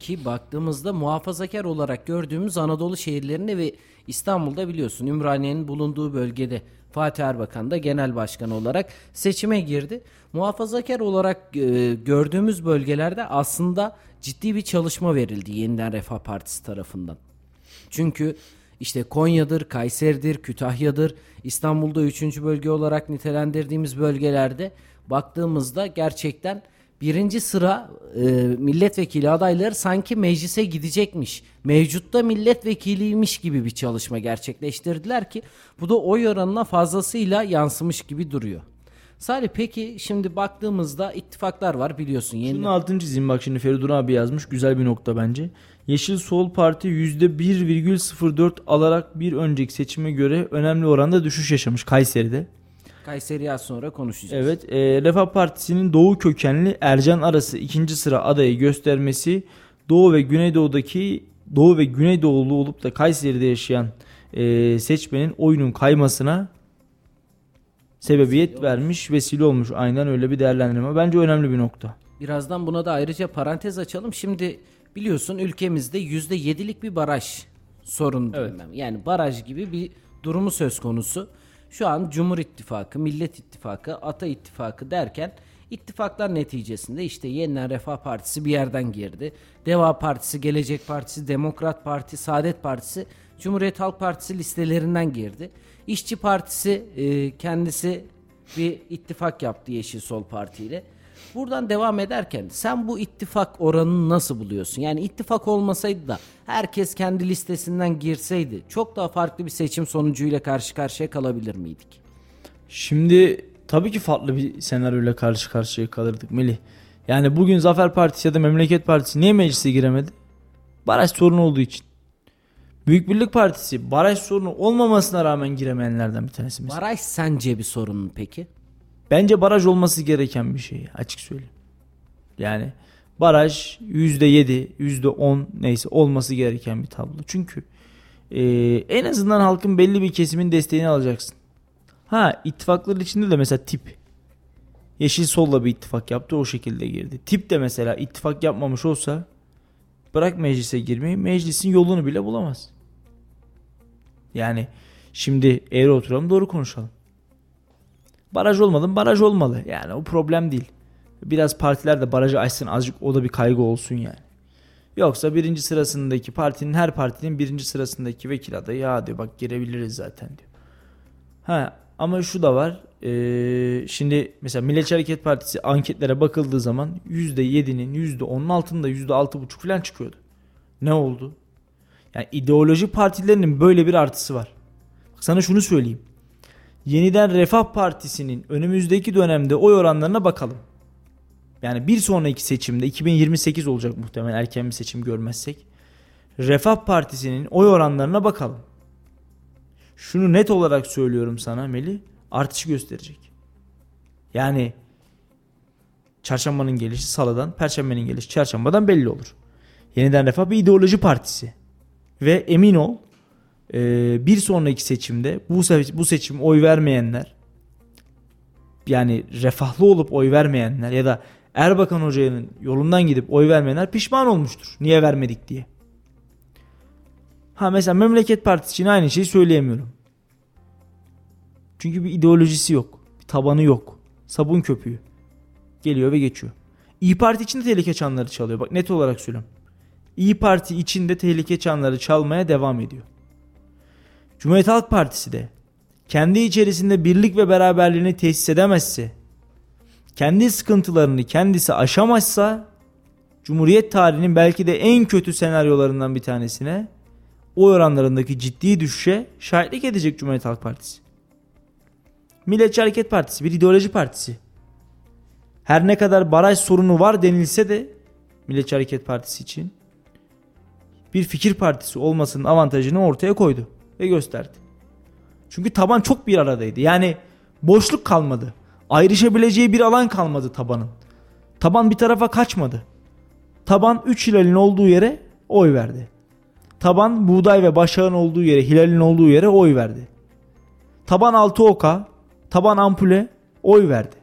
Ki baktığımızda muhafazakar olarak gördüğümüz Anadolu şehirlerinde ve İstanbul'da biliyorsun Ümraniye'nin bulunduğu bölgede Fatih Erbakan da genel başkan olarak seçime girdi. Muhafazakar olarak e, gördüğümüz bölgelerde aslında ciddi bir çalışma verildi Yeniden Refah Partisi tarafından. Çünkü işte Konya'dır, Kayseri'dir, Kütahya'dır, İstanbul'da 3. bölge olarak nitelendirdiğimiz bölgelerde baktığımızda gerçekten birinci sıra e, milletvekili adayları sanki meclise gidecekmiş. Mevcutta milletvekiliymiş gibi bir çalışma gerçekleştirdiler ki bu da oy oranına fazlasıyla yansımış gibi duruyor. Salih peki şimdi baktığımızda ittifaklar var biliyorsun. Yeni... Şunun altını çizeyim bak şimdi Feridun abi yazmış güzel bir nokta bence. Yeşil Sol Parti %1,04 alarak bir önceki seçime göre önemli oranda düşüş yaşamış Kayseri'de. Kayseri az sonra konuşacağız. Evet. E, Refah Partisi'nin Doğu kökenli Ercan Arası ikinci sıra adayı göstermesi Doğu ve Güneydoğu'daki Doğu ve Güneydoğulu olup da Kayseri'de yaşayan e, seçmenin oyunun kaymasına sebebiyet vermiş, vesile olmuş. Aynen öyle bir değerlendirme. Bence önemli bir nokta. Birazdan buna da ayrıca parantez açalım. Şimdi biliyorsun ülkemizde %7'lik bir baraj sorun evet. Yani baraj gibi bir durumu söz konusu. Şu an Cumhur İttifakı, Millet İttifakı, Ata İttifakı derken ittifaklar neticesinde işte Yeniden Refah Partisi bir yerden girdi. Deva Partisi, Gelecek Partisi, Demokrat Parti, Saadet Partisi, Cumhuriyet Halk Partisi listelerinden girdi. İşçi Partisi e, kendisi bir ittifak yaptı Yeşil Sol Parti ile. Buradan devam ederken sen bu ittifak oranını nasıl buluyorsun? Yani ittifak olmasaydı da herkes kendi listesinden girseydi çok daha farklı bir seçim sonucuyla karşı karşıya kalabilir miydik? Şimdi tabii ki farklı bir senaryoyla karşı karşıya kalırdık Melih. Yani bugün Zafer Partisi ya da Memleket Partisi niye meclise giremedi? Baraj sorunu olduğu için. Büyük Birlik Partisi baraj sorunu olmamasına rağmen giremeyenlerden bir tanesi mesela. Baraj sence bir sorun mu peki? Bence baraj olması gereken bir şey açık söyleyeyim. Yani baraj %7, %10 neyse olması gereken bir tablo. Çünkü e, en azından halkın belli bir kesimin desteğini alacaksın. Ha ittifaklar içinde de mesela tip Yeşil Sol'la bir ittifak yaptı o şekilde girdi. Tip de mesela ittifak yapmamış olsa bırak meclise girmeyi meclisin yolunu bile bulamaz. Yani şimdi eğri oturalım doğru konuşalım. Baraj olmadı mı? Baraj olmalı. Yani o problem değil. Biraz partiler de barajı açsın azıcık o da bir kaygı olsun yani. Yoksa birinci sırasındaki partinin her partinin birinci sırasındaki vekil adayı ya diyor bak girebiliriz zaten diyor. Ha ama şu da var. Ee, şimdi mesela Milliyetçi Hareket Partisi anketlere bakıldığı zaman %7'nin %10'un altında %6,5 falan çıkıyordu. Ne oldu? Yani ideoloji partilerinin böyle bir artısı var. Sana şunu söyleyeyim. Yeniden Refah Partisi'nin önümüzdeki dönemde oy oranlarına bakalım. Yani bir sonraki seçimde 2028 olacak muhtemelen erken bir seçim görmezsek. Refah Partisi'nin oy oranlarına bakalım. Şunu net olarak söylüyorum sana Meli, artış gösterecek. Yani çarşambanın gelişi salıdan, perşembenin gelişi çarşambadan belli olur. Yeniden Refah bir ideoloji partisi. Ve emin ol e, bir sonraki seçimde bu, bu seçim oy vermeyenler yani refahlı olup oy vermeyenler ya da Erbakan Hoca'nın yolundan gidip oy vermeyenler pişman olmuştur. Niye vermedik diye. Ha mesela Memleket Partisi için aynı şeyi söyleyemiyorum. Çünkü bir ideolojisi yok. Bir tabanı yok. Sabun köpüğü. Geliyor ve geçiyor. İyi Parti için de tehlike çanları çalıyor. Bak net olarak söylüyorum. İyi Parti içinde tehlike çanları çalmaya devam ediyor. Cumhuriyet Halk Partisi de kendi içerisinde birlik ve beraberliğini tesis edemezse, kendi sıkıntılarını kendisi aşamazsa Cumhuriyet tarihinin belki de en kötü senaryolarından bir tanesine o oranlarındaki ciddi düşüşe şahitlik edecek Cumhuriyet Halk Partisi. Milliyetçi Hareket Partisi bir ideoloji partisi. Her ne kadar baraj sorunu var denilse de Milliyetçi Hareket Partisi için bir fikir partisi olmasının avantajını ortaya koydu ve gösterdi. Çünkü taban çok bir aradaydı. Yani boşluk kalmadı. Ayrışabileceği bir alan kalmadı tabanın. Taban bir tarafa kaçmadı. Taban 3 hilalin olduğu yere oy verdi. Taban buğday ve başağın olduğu yere, hilalin olduğu yere oy verdi. Taban altı oka, taban ampule oy verdi.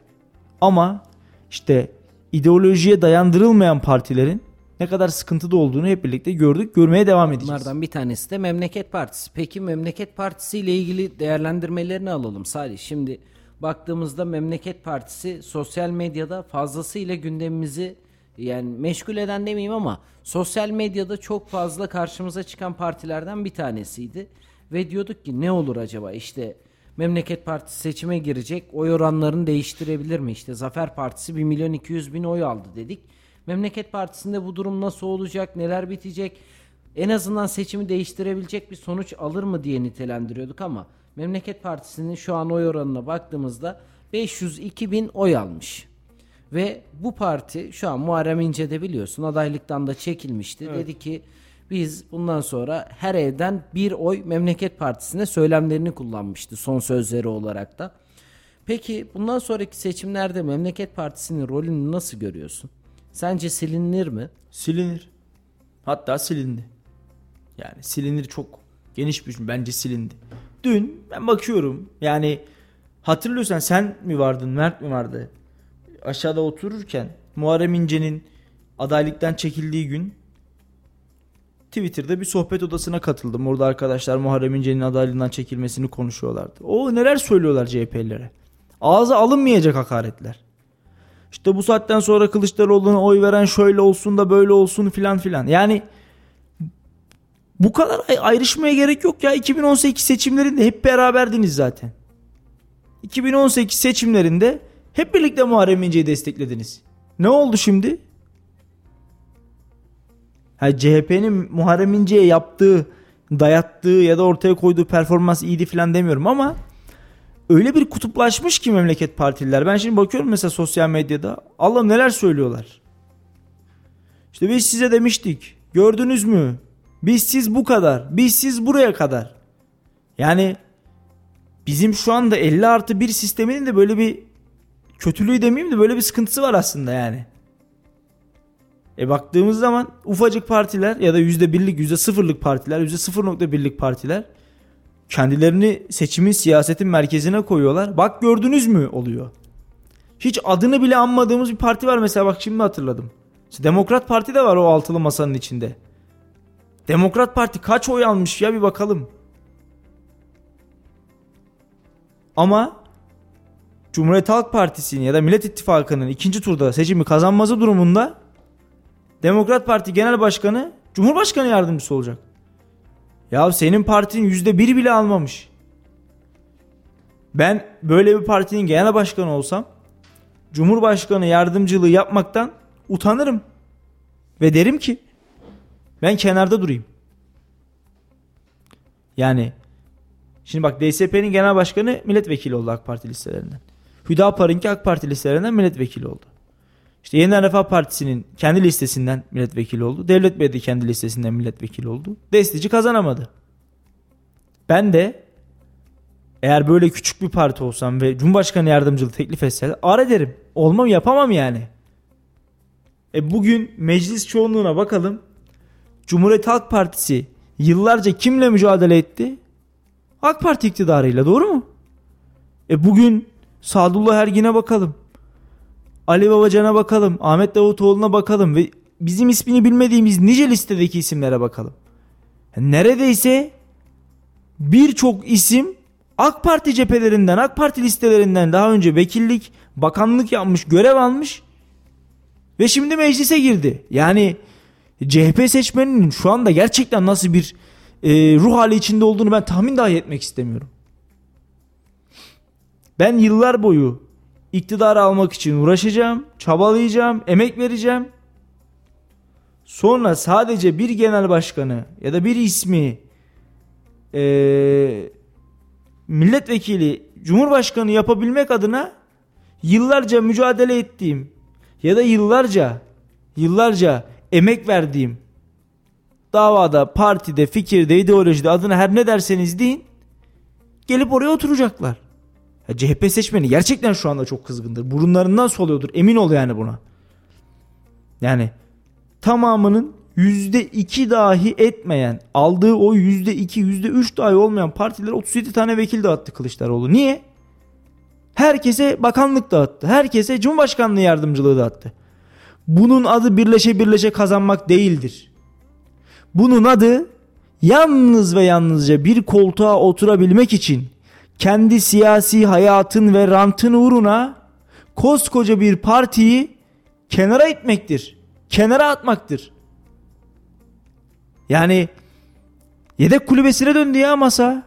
Ama işte ideolojiye dayandırılmayan partilerin ne kadar sıkıntıda olduğunu hep birlikte gördük, görmeye devam edeceğiz. Bunlardan bir tanesi de Memleket Partisi. Peki Memleket Partisi ile ilgili değerlendirmelerini alalım Salih. Şimdi baktığımızda Memleket Partisi sosyal medyada fazlasıyla gündemimizi yani meşgul eden demeyeyim ama sosyal medyada çok fazla karşımıza çıkan partilerden bir tanesiydi. Ve diyorduk ki ne olur acaba işte Memleket Partisi seçime girecek oy oranlarını değiştirebilir mi? İşte Zafer Partisi 1 milyon 200 bin oy aldı dedik. Memleket Partisi'nde bu durum nasıl olacak, neler bitecek? En azından seçimi değiştirebilecek bir sonuç alır mı diye nitelendiriyorduk ama Memleket Partisi'nin şu an oy oranına baktığımızda 502 bin oy almış. Ve bu parti şu an Muharrem İnce'de biliyorsun adaylıktan da çekilmişti. Evet. Dedi ki biz bundan sonra her evden bir oy Memleket Partisi'ne söylemlerini kullanmıştı son sözleri olarak da. Peki bundan sonraki seçimlerde Memleket Partisi'nin rolünü nasıl görüyorsun? Sence silinir mi? Silinir. Hatta silindi. Yani silinir çok geniş bir bence silindi. Dün ben bakıyorum yani hatırlıyorsan sen mi vardın Mert mi vardı? Aşağıda otururken Muharrem İnce'nin adaylıktan çekildiği gün Twitter'da bir sohbet odasına katıldım. Orada arkadaşlar Muharrem İnce'nin adaylığından çekilmesini konuşuyorlardı. O neler söylüyorlar CHP'lilere. Ağza alınmayacak hakaretler. İşte bu saatten sonra Kılıçdaroğlu'na oy veren şöyle olsun da böyle olsun filan filan. Yani bu kadar ay- ayrışmaya gerek yok ya. 2018 seçimlerinde hep beraberdiniz zaten. 2018 seçimlerinde hep birlikte Muharrem İnce'yi desteklediniz. Ne oldu şimdi? Ha, CHP'nin Muharrem İnce'ye yaptığı, dayattığı ya da ortaya koyduğu performans iyiydi falan demiyorum ama öyle bir kutuplaşmış ki memleket partililer. Ben şimdi bakıyorum mesela sosyal medyada. Allah'ım neler söylüyorlar. İşte biz size demiştik. Gördünüz mü? Biz siz bu kadar. Biz siz buraya kadar. Yani bizim şu anda 50 artı 1 sisteminin de böyle bir kötülüğü demeyeyim de böyle bir sıkıntısı var aslında yani. E baktığımız zaman ufacık partiler ya da %1'lik %0'lık partiler %0.1'lik partiler kendilerini seçimin siyasetin merkezine koyuyorlar. Bak gördünüz mü oluyor. Hiç adını bile anmadığımız bir parti var mesela bak şimdi hatırladım. Demokrat Parti de var o altılı masanın içinde. Demokrat Parti kaç oy almış ya bir bakalım. Ama Cumhuriyet Halk Partisi'nin ya da Millet İttifakı'nın ikinci turda seçimi kazanması durumunda Demokrat Parti Genel Başkanı Cumhurbaşkanı yardımcısı olacak. Ya senin partinin yüzde bir bile almamış. Ben böyle bir partinin genel başkanı olsam Cumhurbaşkanı yardımcılığı yapmaktan utanırım. Ve derim ki ben kenarda durayım. Yani şimdi bak DSP'nin genel başkanı milletvekili oldu AK Parti listelerinden. Hüdapar'ınki AK Parti listelerinden milletvekili oldu. İşte Yeniden Refah Partisi'nin kendi listesinden milletvekili oldu. Devlet Bey de kendi listesinden milletvekili oldu. Destici kazanamadı. Ben de eğer böyle küçük bir parti olsam ve Cumhurbaşkanı yardımcılığı teklif etseler ar ederim. Olmam yapamam yani. E bugün meclis çoğunluğuna bakalım. Cumhuriyet Halk Partisi yıllarca kimle mücadele etti? AK Parti iktidarıyla doğru mu? E bugün Sadullah Ergin'e bakalım. Ali Babacan'a bakalım. Ahmet Davutoğlu'na bakalım. Ve bizim ismini bilmediğimiz nice listedeki isimlere bakalım. Neredeyse birçok isim AK Parti cephelerinden, AK Parti listelerinden daha önce vekillik, bakanlık yapmış, görev almış ve şimdi meclise girdi. Yani CHP seçmeninin şu anda gerçekten nasıl bir e, ruh hali içinde olduğunu ben tahmin dahi etmek istemiyorum. Ben yıllar boyu iktidar almak için uğraşacağım, çabalayacağım, emek vereceğim. Sonra sadece bir genel başkanı ya da bir ismi e, milletvekili, cumhurbaşkanı yapabilmek adına yıllarca mücadele ettiğim ya da yıllarca yıllarca emek verdiğim davada, partide, fikirde, ideolojide adına her ne derseniz deyin gelip oraya oturacaklar. Ya CHP seçmeni gerçekten şu anda çok kızgındır. Burunlarından soluyordur. Emin ol yani buna. Yani tamamının yüzde iki dahi etmeyen aldığı o yüzde iki yüzde üç dahi olmayan partiler 37 tane vekil dağıttı Kılıçdaroğlu. Niye? Herkese bakanlık dağıttı. Herkese cumhurbaşkanlığı yardımcılığı dağıttı. Bunun adı birleşe birleşe kazanmak değildir. Bunun adı yalnız ve yalnızca bir koltuğa oturabilmek için kendi siyasi hayatın ve rantın uğruna koskoca bir partiyi kenara itmektir. Kenara atmaktır. Yani yedek kulübesine döndü ya masa.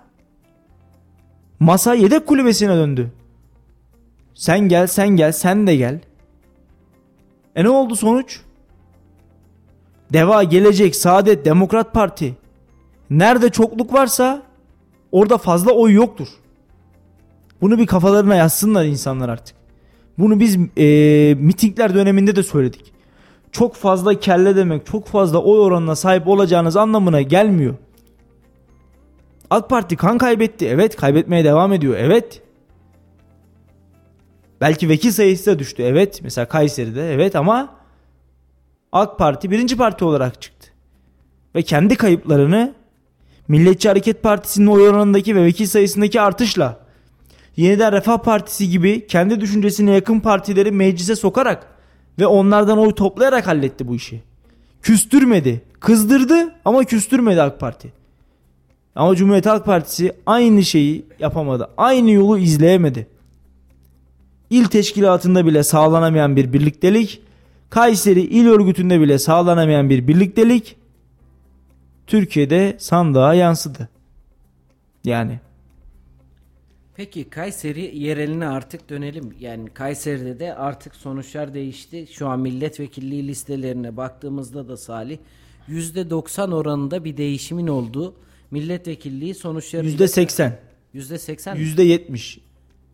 Masa yedek kulübesine döndü. Sen gel, sen gel, sen de gel. E ne oldu sonuç? Deva, Gelecek, Saadet, Demokrat Parti. Nerede çokluk varsa orada fazla oy yoktur. Bunu bir kafalarına yazsınlar insanlar artık. Bunu biz e, mitingler döneminde de söyledik. Çok fazla kelle demek, çok fazla oy oranına sahip olacağınız anlamına gelmiyor. AK Parti kan kaybetti. Evet kaybetmeye devam ediyor. Evet. Belki vekil sayısı da düştü. Evet. Mesela Kayseri'de. Evet ama AK Parti birinci parti olarak çıktı. Ve kendi kayıplarını Milliyetçi Hareket Partisi'nin oy oranındaki ve vekil sayısındaki artışla yeniden Refah Partisi gibi kendi düşüncesine yakın partileri meclise sokarak ve onlardan oy toplayarak halletti bu işi. Küstürmedi. Kızdırdı ama küstürmedi AK Parti. Ama Cumhuriyet Halk Partisi aynı şeyi yapamadı. Aynı yolu izleyemedi. İl teşkilatında bile sağlanamayan bir birliktelik, Kayseri il örgütünde bile sağlanamayan bir birliktelik Türkiye'de sandığa yansıdı. Yani Peki Kayseri yereline artık dönelim. Yani Kayseri'de de artık sonuçlar değişti. Şu an milletvekilliği listelerine baktığımızda da Salih %90 oranında bir değişimin olduğu milletvekilliği sonuçları %80, %80 %70.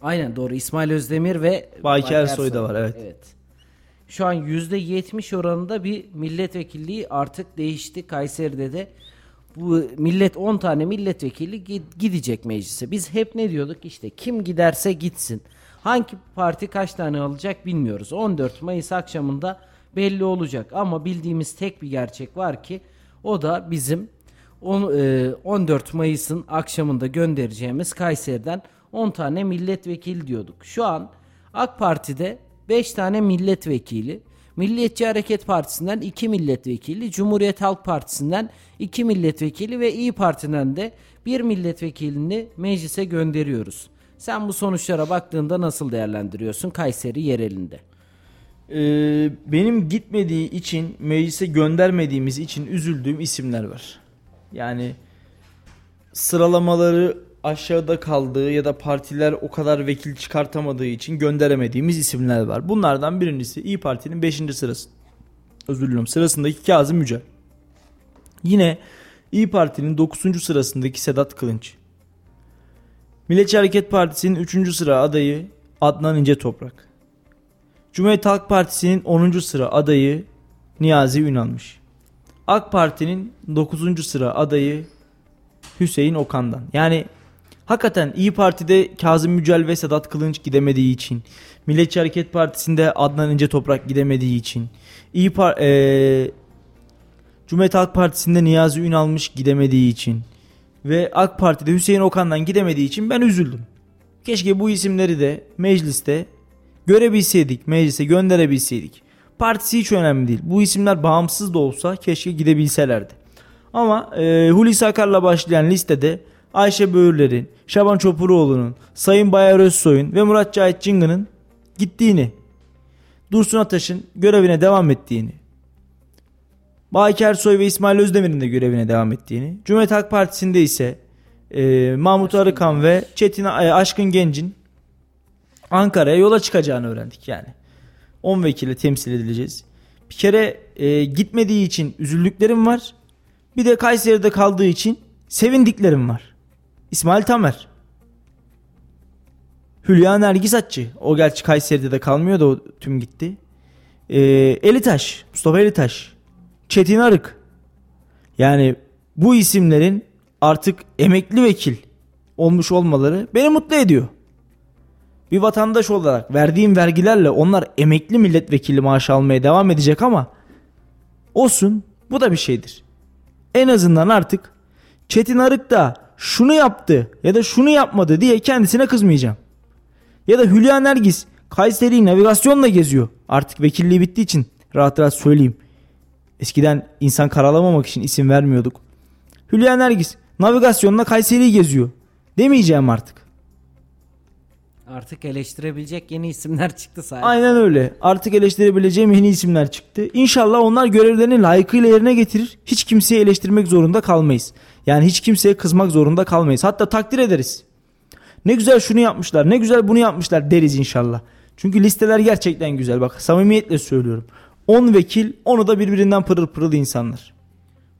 Aynen doğru. İsmail Özdemir ve Baki Ersoy da var, evet. Evet. Şu an %70 oranında bir milletvekilliği artık değişti Kayseri'de de. Bu millet 10 tane milletvekili gi- gidecek meclise. Biz hep ne diyorduk? İşte kim giderse gitsin. Hangi parti kaç tane alacak bilmiyoruz. 14 Mayıs akşamında belli olacak. Ama bildiğimiz tek bir gerçek var ki o da bizim on- e, 14 Mayıs'ın akşamında göndereceğimiz Kayseri'den 10 tane milletvekili diyorduk. Şu an AK Parti'de 5 tane milletvekili, Milliyetçi Hareket Partisi'nden 2 milletvekili, Cumhuriyet Halk Partisi'nden 2 milletvekili ve İyi Parti'den de 1 milletvekilini meclise gönderiyoruz. Sen bu sonuçlara baktığında nasıl değerlendiriyorsun Kayseri yerelinde? Ee, benim gitmediği için meclise göndermediğimiz için üzüldüğüm isimler var. Yani sıralamaları aşağıda kaldığı ya da partiler o kadar vekil çıkartamadığı için gönderemediğimiz isimler var. Bunlardan birincisi İyi Parti'nin 5. sırası. Özür diliyorum. Sırasındaki Kazım Yücel. Yine İyi Parti'nin 9. sırasındaki Sedat Kılınç. Milliyetçi Hareket Partisi'nin 3. sıra adayı Adnan İnce Toprak. Cumhuriyet Halk Partisi'nin 10. sıra adayı Niyazi Ünalmış. AK Parti'nin 9. sıra adayı Hüseyin Okan'dan. Yani hakikaten İyi Parti'de Kazım Mücel ve Sedat Kılınç gidemediği için, Milliyetçi Hareket Partisi'nde Adnan İnce Toprak gidemediği için, İyi Par eee Cumhuriyet Halk Partisi'nde Niyazi Ünalmış gidemediği için ve AK Parti'de Hüseyin Okan'dan gidemediği için ben üzüldüm. Keşke bu isimleri de mecliste görebilseydik, meclise gönderebilseydik. Partisi hiç önemli değil. Bu isimler bağımsız da olsa keşke gidebilselerdi. Ama e, Hulusi Akar'la başlayan listede Ayşe Böğürler'in, Şaban Çopuroğlu'nun, Sayın Bayar Özsoy'un ve Murat Cahit Cıngı'nın gittiğini, Dursun Ataş'ın görevine devam ettiğini, Baki Ersoy ve İsmail Özdemir'in de görevine devam ettiğini, Cumhuriyet Halk Partisi'nde ise e, Mahmut Arıkan ve Çetin e, Aşkın Genc'in Ankara'ya yola çıkacağını öğrendik yani. 10 vekille temsil edileceğiz. Bir kere e, gitmediği için üzüldüklerim var. Bir de Kayseri'de kaldığı için sevindiklerim var. İsmail Tamer. Hülya Nergis Atçı. O gerçi Kayseri'de de kalmıyor da o tüm gitti. E, Elitaş. Mustafa Elitaş. Çetin Arık. Yani bu isimlerin artık emekli vekil olmuş olmaları beni mutlu ediyor. Bir vatandaş olarak verdiğim vergilerle onlar emekli milletvekili maaşı almaya devam edecek ama olsun bu da bir şeydir. En azından artık Çetin Arık da şunu yaptı ya da şunu yapmadı diye kendisine kızmayacağım. Ya da Hülya Nergis Kayseri'yi navigasyonla geziyor. Artık vekilliği bittiği için rahat rahat söyleyeyim. Eskiden insan karalamamak için isim vermiyorduk. Hülya Nergis navigasyonla Kayseri'yi geziyor. Demeyeceğim artık. Artık eleştirebilecek yeni isimler çıktı sadece. Aynen öyle. Artık eleştirebileceğim yeni isimler çıktı. İnşallah onlar görevlerini layıkıyla yerine getirir. Hiç kimseyi eleştirmek zorunda kalmayız. Yani hiç kimseye kızmak zorunda kalmayız. Hatta takdir ederiz. Ne güzel şunu yapmışlar, ne güzel bunu yapmışlar deriz inşallah. Çünkü listeler gerçekten güzel. Bak samimiyetle söylüyorum. 10 vekil, onu da birbirinden pırıl pırıl insanlar.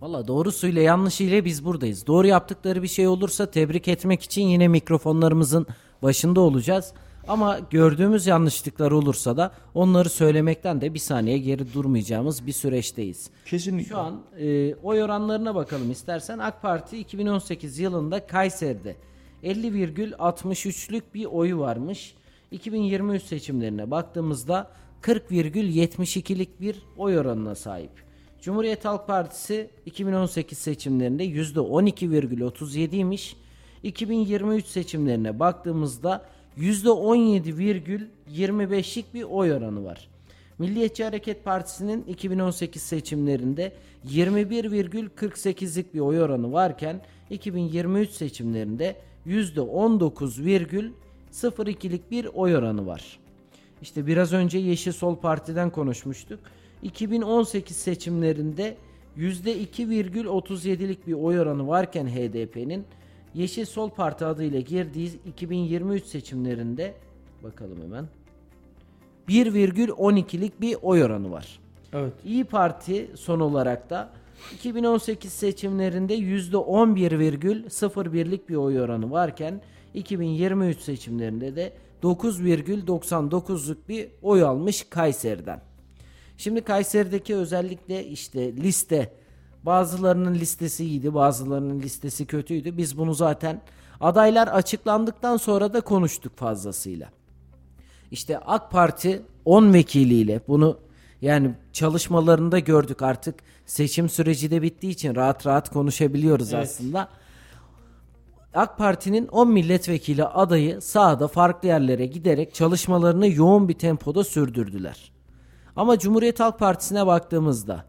Valla doğrusuyla yanlışıyla biz buradayız. Doğru yaptıkları bir şey olursa tebrik etmek için yine mikrofonlarımızın başında olacağız. Ama gördüğümüz yanlışlıklar olursa da onları söylemekten de bir saniye geri durmayacağımız bir süreçteyiz. Kesinlikle. Şu an e, oy oranlarına bakalım istersen. AK Parti 2018 yılında Kayseri'de 50,63'lük bir oyu varmış. 2023 seçimlerine baktığımızda 40,72'lik bir oy oranına sahip. Cumhuriyet Halk Partisi 2018 seçimlerinde %12,37'ymiş. 2023 seçimlerine baktığımızda %17,25'lik bir oy oranı var. Milliyetçi Hareket Partisi'nin 2018 seçimlerinde 21,48'lik bir oy oranı varken 2023 seçimlerinde %19,02'lik bir oy oranı var. İşte biraz önce Yeşil Sol Parti'den konuşmuştuk. 2018 seçimlerinde %2,37'lik bir oy oranı varken HDP'nin Yeşil Sol Parti adıyla girdiği 2023 seçimlerinde bakalım hemen 1,12'lik bir oy oranı var. Evet. İyi Parti son olarak da 2018 seçimlerinde %11,01'lik bir oy oranı varken 2023 seçimlerinde de 9,99'luk bir oy almış Kayseri'den. Şimdi Kayseri'deki özellikle işte liste bazılarının listesi iyiydi bazılarının listesi kötüydü. Biz bunu zaten adaylar açıklandıktan sonra da konuştuk fazlasıyla. İşte AK Parti 10 vekiliyle bunu yani çalışmalarında gördük artık seçim süreci de bittiği için rahat rahat konuşabiliyoruz Evet. aslında. AK Parti'nin 10 milletvekili adayı sahada farklı yerlere giderek çalışmalarını yoğun bir tempoda sürdürdüler. Ama Cumhuriyet Halk Partisi'ne baktığımızda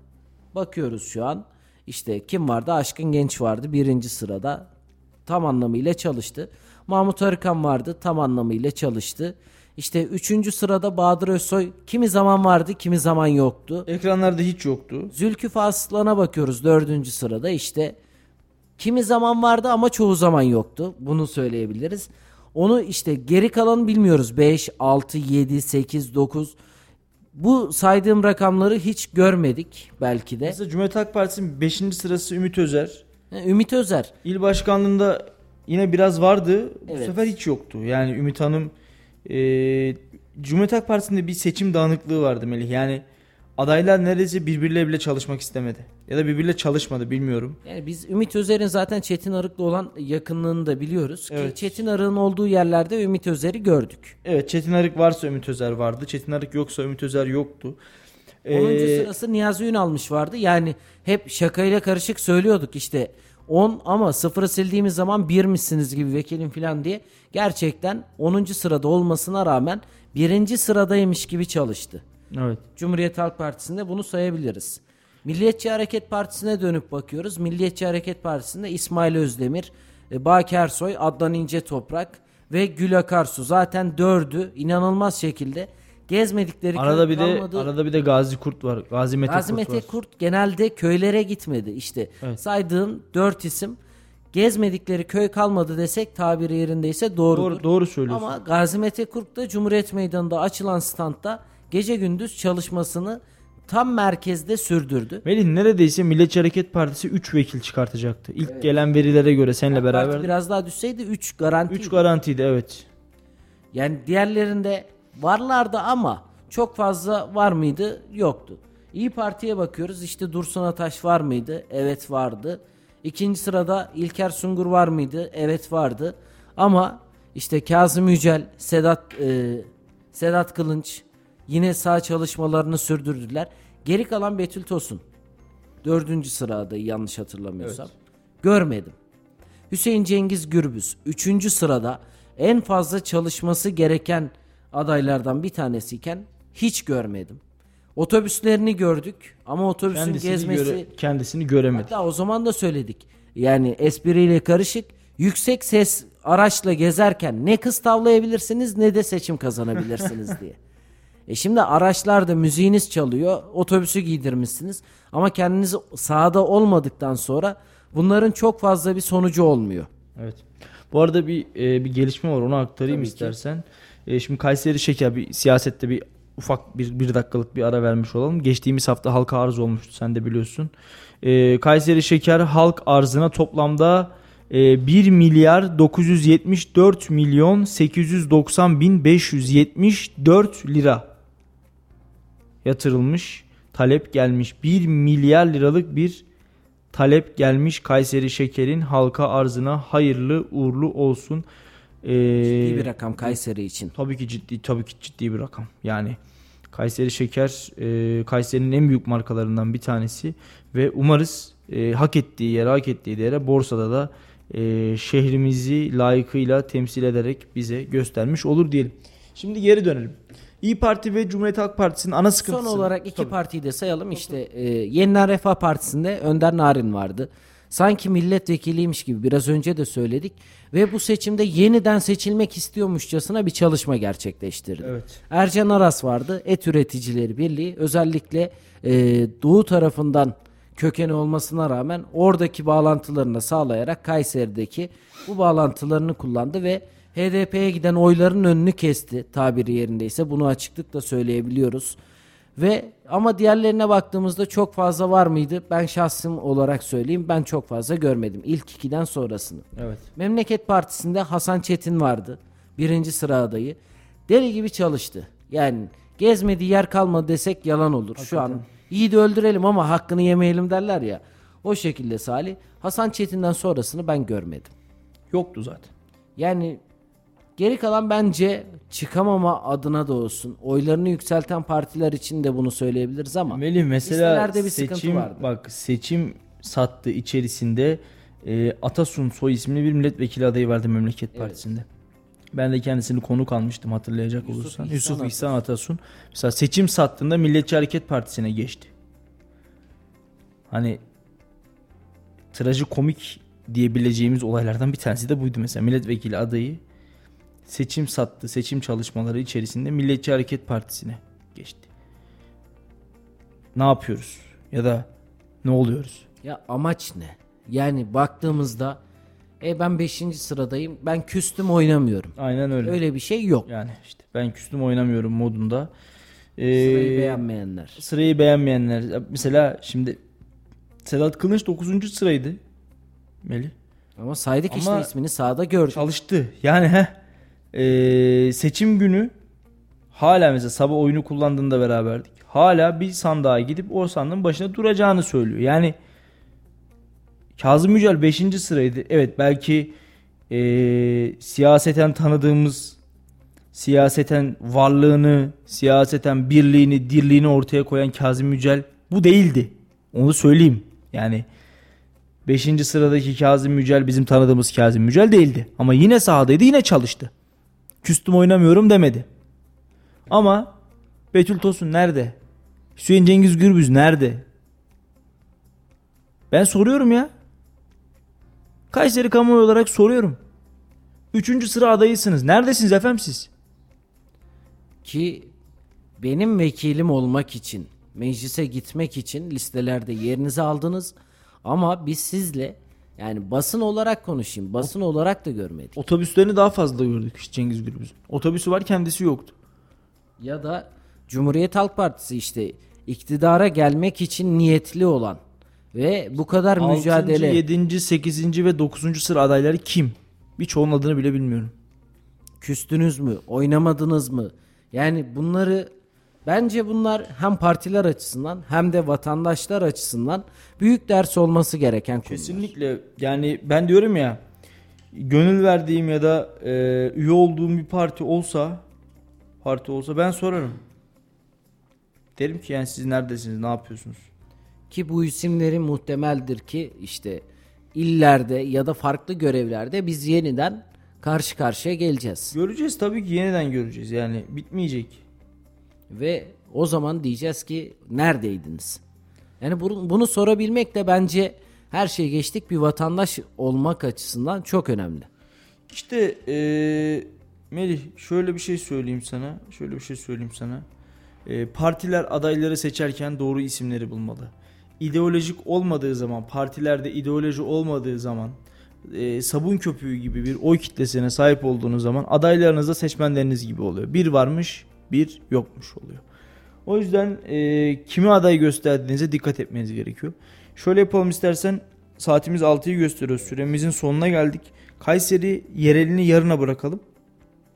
bakıyoruz şu an işte kim vardı? Aşkın Genç vardı birinci sırada tam anlamıyla çalıştı. Mahmut Arıkan vardı tam anlamıyla çalıştı. İşte üçüncü sırada Bahadır Özsoy kimi zaman vardı kimi zaman yoktu. Ekranlarda hiç yoktu. Zülküf Aslan'a bakıyoruz dördüncü sırada işte kimi zaman vardı ama çoğu zaman yoktu. Bunu söyleyebiliriz. Onu işte geri kalanı bilmiyoruz. 5, 6, 7, 8, 9 bu saydığım rakamları hiç görmedik belki de. Mesela Cumhuriyet Halk Partisi'nin 5. sırası Ümit Özer. Ümit Özer İl başkanlığında yine biraz vardı. Bu Evet. sefer hiç yoktu. Yani Ümit Hanım e, Cumhuriyet Halk Partisi'nde bir seçim dağınıklığı vardı Melih. Yani adaylar neredeyse birbirleriyle bile çalışmak istemedi. Ya da birbiriyle çalışmadı bilmiyorum. Yani biz Ümit Özer'in zaten Çetin Arık'la olan yakınlığını da biliyoruz. Evet. Ki Çetin Arık'ın olduğu yerlerde Ümit Özer'i gördük. Evet Çetin Arık varsa Ümit Özer vardı. Çetin Arık yoksa Ümit Özer yoktu. 10. Ee, sırası Niyazi Ünalmış vardı. Yani hep şakayla karışık söylüyorduk işte 10 ama sıfırı sildiğimiz zaman 1 misiniz gibi vekilim falan diye gerçekten 10. sırada olmasına rağmen 1. sıradaymış gibi çalıştı. Evet. Cumhuriyet Halk Partisi'nde bunu sayabiliriz. Milliyetçi Hareket Partisi'ne dönüp bakıyoruz. Milliyetçi Hareket Partisi'nde İsmail Özdemir, e, Baki Ersoy, Adnan İnce Toprak ve Gül Akarsu zaten dördü inanılmaz şekilde gezmedikleri Arada bir de kalmadı. arada bir de Gazi Kurt var. Gazi Mete Gazi Kurt Mete var. Kurt genelde köylere gitmedi. İşte Evet. saydığım dört isim gezmedikleri köy kalmadı desek tabiri yerindeyse doğrudur. Doğru, doğru söylüyorsun. Ama Gazi Mete Kurt da Cumhuriyet Meydanı'nda açılan standta gece gündüz çalışmasını tam merkezde sürdürdü. Melih neredeyse Milliyetçi Hareket Partisi 3 vekil çıkartacaktı. İlk gelen verilere göre seninle Parti beraber. biraz daha düşseydi 3 garanti. 3 garantiydi evet. Yani diğerlerinde varlardı ama çok fazla var mıydı? Yoktu. İyi Parti'ye bakıyoruz. İşte Dursun Ataş var mıydı? Evet vardı. İkinci sırada İlker Sungur var mıydı? Evet vardı. Ama işte Kazım Yücel, Sedat e, Sedat Kılınç yine sağ çalışmalarını sürdürdüler. Geri kalan Betül Tosun. Dördüncü sırada yanlış hatırlamıyorsam. Görmedim. Hüseyin Cengiz Gürbüz 3. sırada en fazla çalışması gereken adaylardan bir tanesiyken hiç görmedim. Otobüslerini gördük ama otobüsün Kendisini, gezmesi göre, kendisini göremedi. hatta o zaman da söyledik. Yani espriyle karışık yüksek ses araçla gezerken ne kız tavlayabilirsiniz ne de seçim kazanabilirsiniz diye. E şimdi araçlarda müziğiniz çalıyor, otobüsü giydirmişsiniz ama kendiniz sahada olmadıktan sonra bunların çok fazla bir sonucu olmuyor. Evet. Bu arada bir e, bir gelişme var onu aktarayım Tabii ki. istersen. E, şimdi Kayseri Şeker bir siyasette bir ufak bir, bir dakikalık bir ara vermiş olalım. Geçtiğimiz hafta halka arz olmuştu sen de biliyorsun. E, Kayseri Şeker halk arzına toplamda e, 1 milyar 974 milyon 890 bin 574 lira yatırılmış. Talep gelmiş. 1 milyar liralık bir talep gelmiş Kayseri Şeker'in halka arzına hayırlı uğurlu olsun. Ee, İyi bir rakam Kayseri için. Tabii ki ciddi tabii ki ciddi bir rakam. Yani Kayseri Şeker e, Kayseri'nin en büyük markalarından bir tanesi ve umarız e, hak ettiği yere hak ettiği yere borsada da e, şehrimizi layıkıyla temsil ederek bize göstermiş olur diyelim. Şimdi geri dönelim. İyi Parti ve Cumhuriyet Halk Partisi'nin ana sıkıntısı. Son olarak iki Tabii. partiyi de sayalım. İşte e, Yeniden Refah Partisi'nde Önder Narin vardı. Sanki milletvekiliymiş gibi biraz önce de söyledik. Ve bu seçimde yeniden seçilmek istiyormuşçasına bir çalışma gerçekleştirdi. Evet. Ercan Aras vardı. Et Üreticileri Birliği özellikle e, Doğu tarafından kökeni olmasına rağmen oradaki bağlantılarını sağlayarak Kayseri'deki bu bağlantılarını kullandı ve HDP'ye giden oyların önünü kesti tabiri yerindeyse bunu açıklıkla söyleyebiliyoruz. Ve ama diğerlerine baktığımızda çok fazla var mıydı? Ben şahsım olarak söyleyeyim ben çok fazla görmedim. İlk ikiden sonrasını. Evet. Memleket Partisi'nde Hasan Çetin vardı. Birinci sıra adayı. Deli gibi çalıştı. Yani gezmediği yer kalmadı desek yalan olur. Şu an iyi de öldürelim ama hakkını yemeyelim derler ya. O şekilde Salih. Hasan Çetin'den sonrasını ben görmedim. Yoktu zaten. Yani geri kalan bence çıkamama adına da olsun. Oylarını yükselten partiler için de bunu söyleyebiliriz ama. Melih mesela bir seçim vardı. bak seçim sattı içerisinde e, Atasun Soy isimli bir milletvekili adayı vardı Memleket Evet. Partisi'nde. Ben de kendisini konuk almıştım hatırlayacak Yusuf olursan. İhsan Yusuf Atasun. İhsan Atasun. Mesela seçim sattığında Milliyetçi Hareket Partisi'ne geçti. Hani trajikomik diyebileceğimiz olaylardan bir tanesi de buydu mesela. Milletvekili adayı seçim sattı. Seçim çalışmaları içerisinde Milliyetçi Hareket Partisi'ne geçti. Ne yapıyoruz? Ya da ne oluyoruz? Ya amaç ne? Yani baktığımızda e ben 5. sıradayım. Ben küstüm oynamıyorum. Aynen öyle. Öyle bir şey yok. Yani işte ben küstüm oynamıyorum modunda. Ee, Sırayı beğenmeyenler. Sırayı beğenmeyenler. Mesela şimdi Sedat Kılıç 9. sıraydı. Melih. Ama saydık işte Ama- ismini sağda gördük. Çalıştı. Yani he. Ee, seçim günü hala mesela sabah oyunu kullandığında beraberdik. Hala bir sandığa gidip o sandığın başına duracağını söylüyor. Yani Kazım Yücel 5. sıraydı. Evet belki ee, siyaseten tanıdığımız siyaseten varlığını, siyaseten birliğini, dirliğini ortaya koyan Kazım Yücel bu değildi. Onu söyleyeyim. Yani 5. sıradaki Kazım Mücel bizim tanıdığımız Kazım Mücel değildi. Ama yine sahadaydı yine çalıştı. Küstüm oynamıyorum demedi. Ama Betül Tosun nerede? Hüseyin Cengiz Gürbüz nerede? Ben soruyorum ya. Kayseri kamuoyu olarak soruyorum. Üçüncü sıra adayısınız. Neredesiniz efendim siz? Ki benim vekilim olmak için, meclise gitmek için listelerde yerinizi aldınız. Ama biz sizle yani basın olarak konuşayım. Basın olarak da görmedik. Otobüslerini daha fazla gördük Cengiz Gürbüz'ün. Otobüsü var kendisi yoktu. Ya da Cumhuriyet Halk Partisi işte iktidara gelmek için niyetli olan ve bu kadar 6. mücadele 7. 8. ve 9. sıra adayları kim? Birçoğunun adını bile bilmiyorum. küstünüz mü, oynamadınız mı? Yani bunları bence bunlar hem partiler açısından hem de vatandaşlar açısından büyük ders olması gereken konular. Kesinlikle yani ben diyorum ya gönül verdiğim ya da e, üye olduğum bir parti olsa parti olsa ben sorarım. Derim ki yani siz neredesiniz ne yapıyorsunuz? Ki bu isimleri muhtemeldir ki işte illerde ya da farklı görevlerde biz yeniden karşı karşıya geleceğiz. Göreceğiz tabii ki yeniden göreceğiz yani bitmeyecek. Ve o zaman diyeceğiz ki neredeydiniz? Yani bunu, bunu sorabilmek de bence her şeyi geçtik bir vatandaş olmak açısından çok önemli. İşte eee Melih şöyle bir şey söyleyeyim sana. Şöyle bir şey söyleyeyim sana. Eee, partiler adayları seçerken doğru isimleri bulmalı. İdeolojik olmadığı zaman, partilerde ideoloji olmadığı zaman, eee, sabun köpüğü gibi bir oy kitlesine sahip olduğunuz zaman adaylarınız da seçmenleriniz gibi oluyor. Bir varmış, bir yokmuş oluyor. O yüzden eee, kimi aday gösterdiğinize dikkat etmeniz gerekiyor. Şöyle yapalım istersen saatimiz 6'yı gösteriyor. Süremizin sonuna geldik. Kayseri yerelini yarına bırakalım.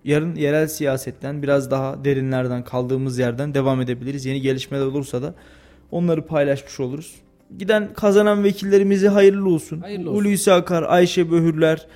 Yarın yerel siyasetten biraz daha derinlerden kaldığımız yerden devam edebiliriz. Yeni gelişmeler olursa da onları paylaşmış oluruz. Giden kazanan vekillerimize hayırlı olsun. Hayırlı olsun. Hulusi Akar, Ayşe Böhürler,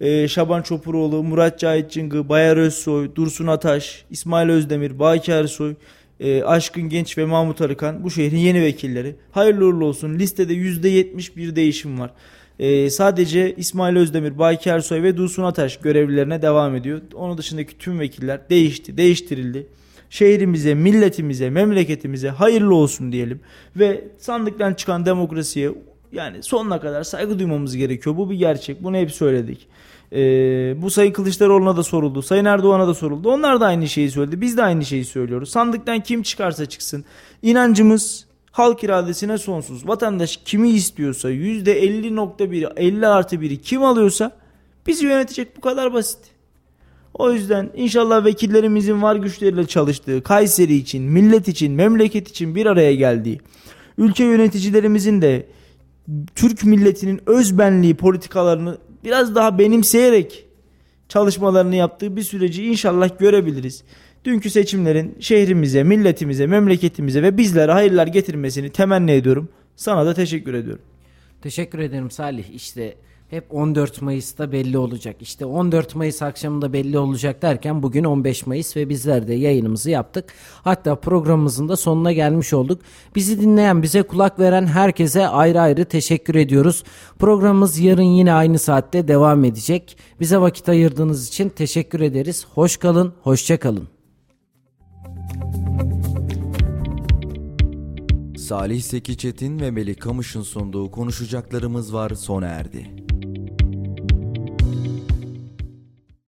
e, Şaban Çopuroğlu, Murat Cahit Cıngı, Bayar Özsoy, Dursun Ataş, İsmail Özdemir, Baki Ersoy, e, Aşkın Genç ve Mahmut Arıkan bu şehrin yeni vekilleri. Hayırlı uğurlu olsun. Listede %70 bir değişim var. E, sadece İsmail Özdemir, Baki Ersoy ve Dursun Ataş görevlilerine devam ediyor. Onun dışındaki tüm vekiller değişti, değiştirildi. Şehrimize, milletimize, memleketimize hayırlı olsun diyelim. Ve sandıktan çıkan demokrasiye yani sonuna kadar saygı duymamız gerekiyor. Bu bir gerçek. Bunu hep söyledik. Ee, bu Sayın Kılıçdaroğlu'na da soruldu. Sayın Erdoğan'a da soruldu. Onlar da aynı şeyi söyledi. Biz de aynı şeyi söylüyoruz. Sandıktan kim çıkarsa çıksın. İnancımız halk iradesine sonsuz. Vatandaş kimi istiyorsa %50.1, 50 artı 1'i kim alıyorsa bizi yönetecek bu kadar basit. O yüzden inşallah vekillerimizin var güçleriyle çalıştığı, Kayseri için, millet için, memleket için bir araya geldiği, ülke yöneticilerimizin de Türk milletinin özbenliği politikalarını biraz daha benimseyerek çalışmalarını yaptığı bir süreci inşallah görebiliriz. Dünkü seçimlerin şehrimize, milletimize, memleketimize ve bizlere hayırlar getirmesini temenni ediyorum. Sana da teşekkür ediyorum. Teşekkür ederim Salih. İşte hep 14 Mayıs'ta belli olacak. İşte 14 Mayıs akşamında belli olacak derken bugün 15 Mayıs ve bizler de yayınımızı yaptık. Hatta programımızın da sonuna gelmiş olduk. Bizi dinleyen, bize kulak veren herkese ayrı ayrı teşekkür ediyoruz. Programımız yarın yine aynı saatte devam edecek. Bize vakit ayırdığınız için teşekkür ederiz. Hoş kalın, hoşça kalın. Salih Seki Çetin ve Melih Kamış'ın sunduğu konuşacaklarımız var sona erdi.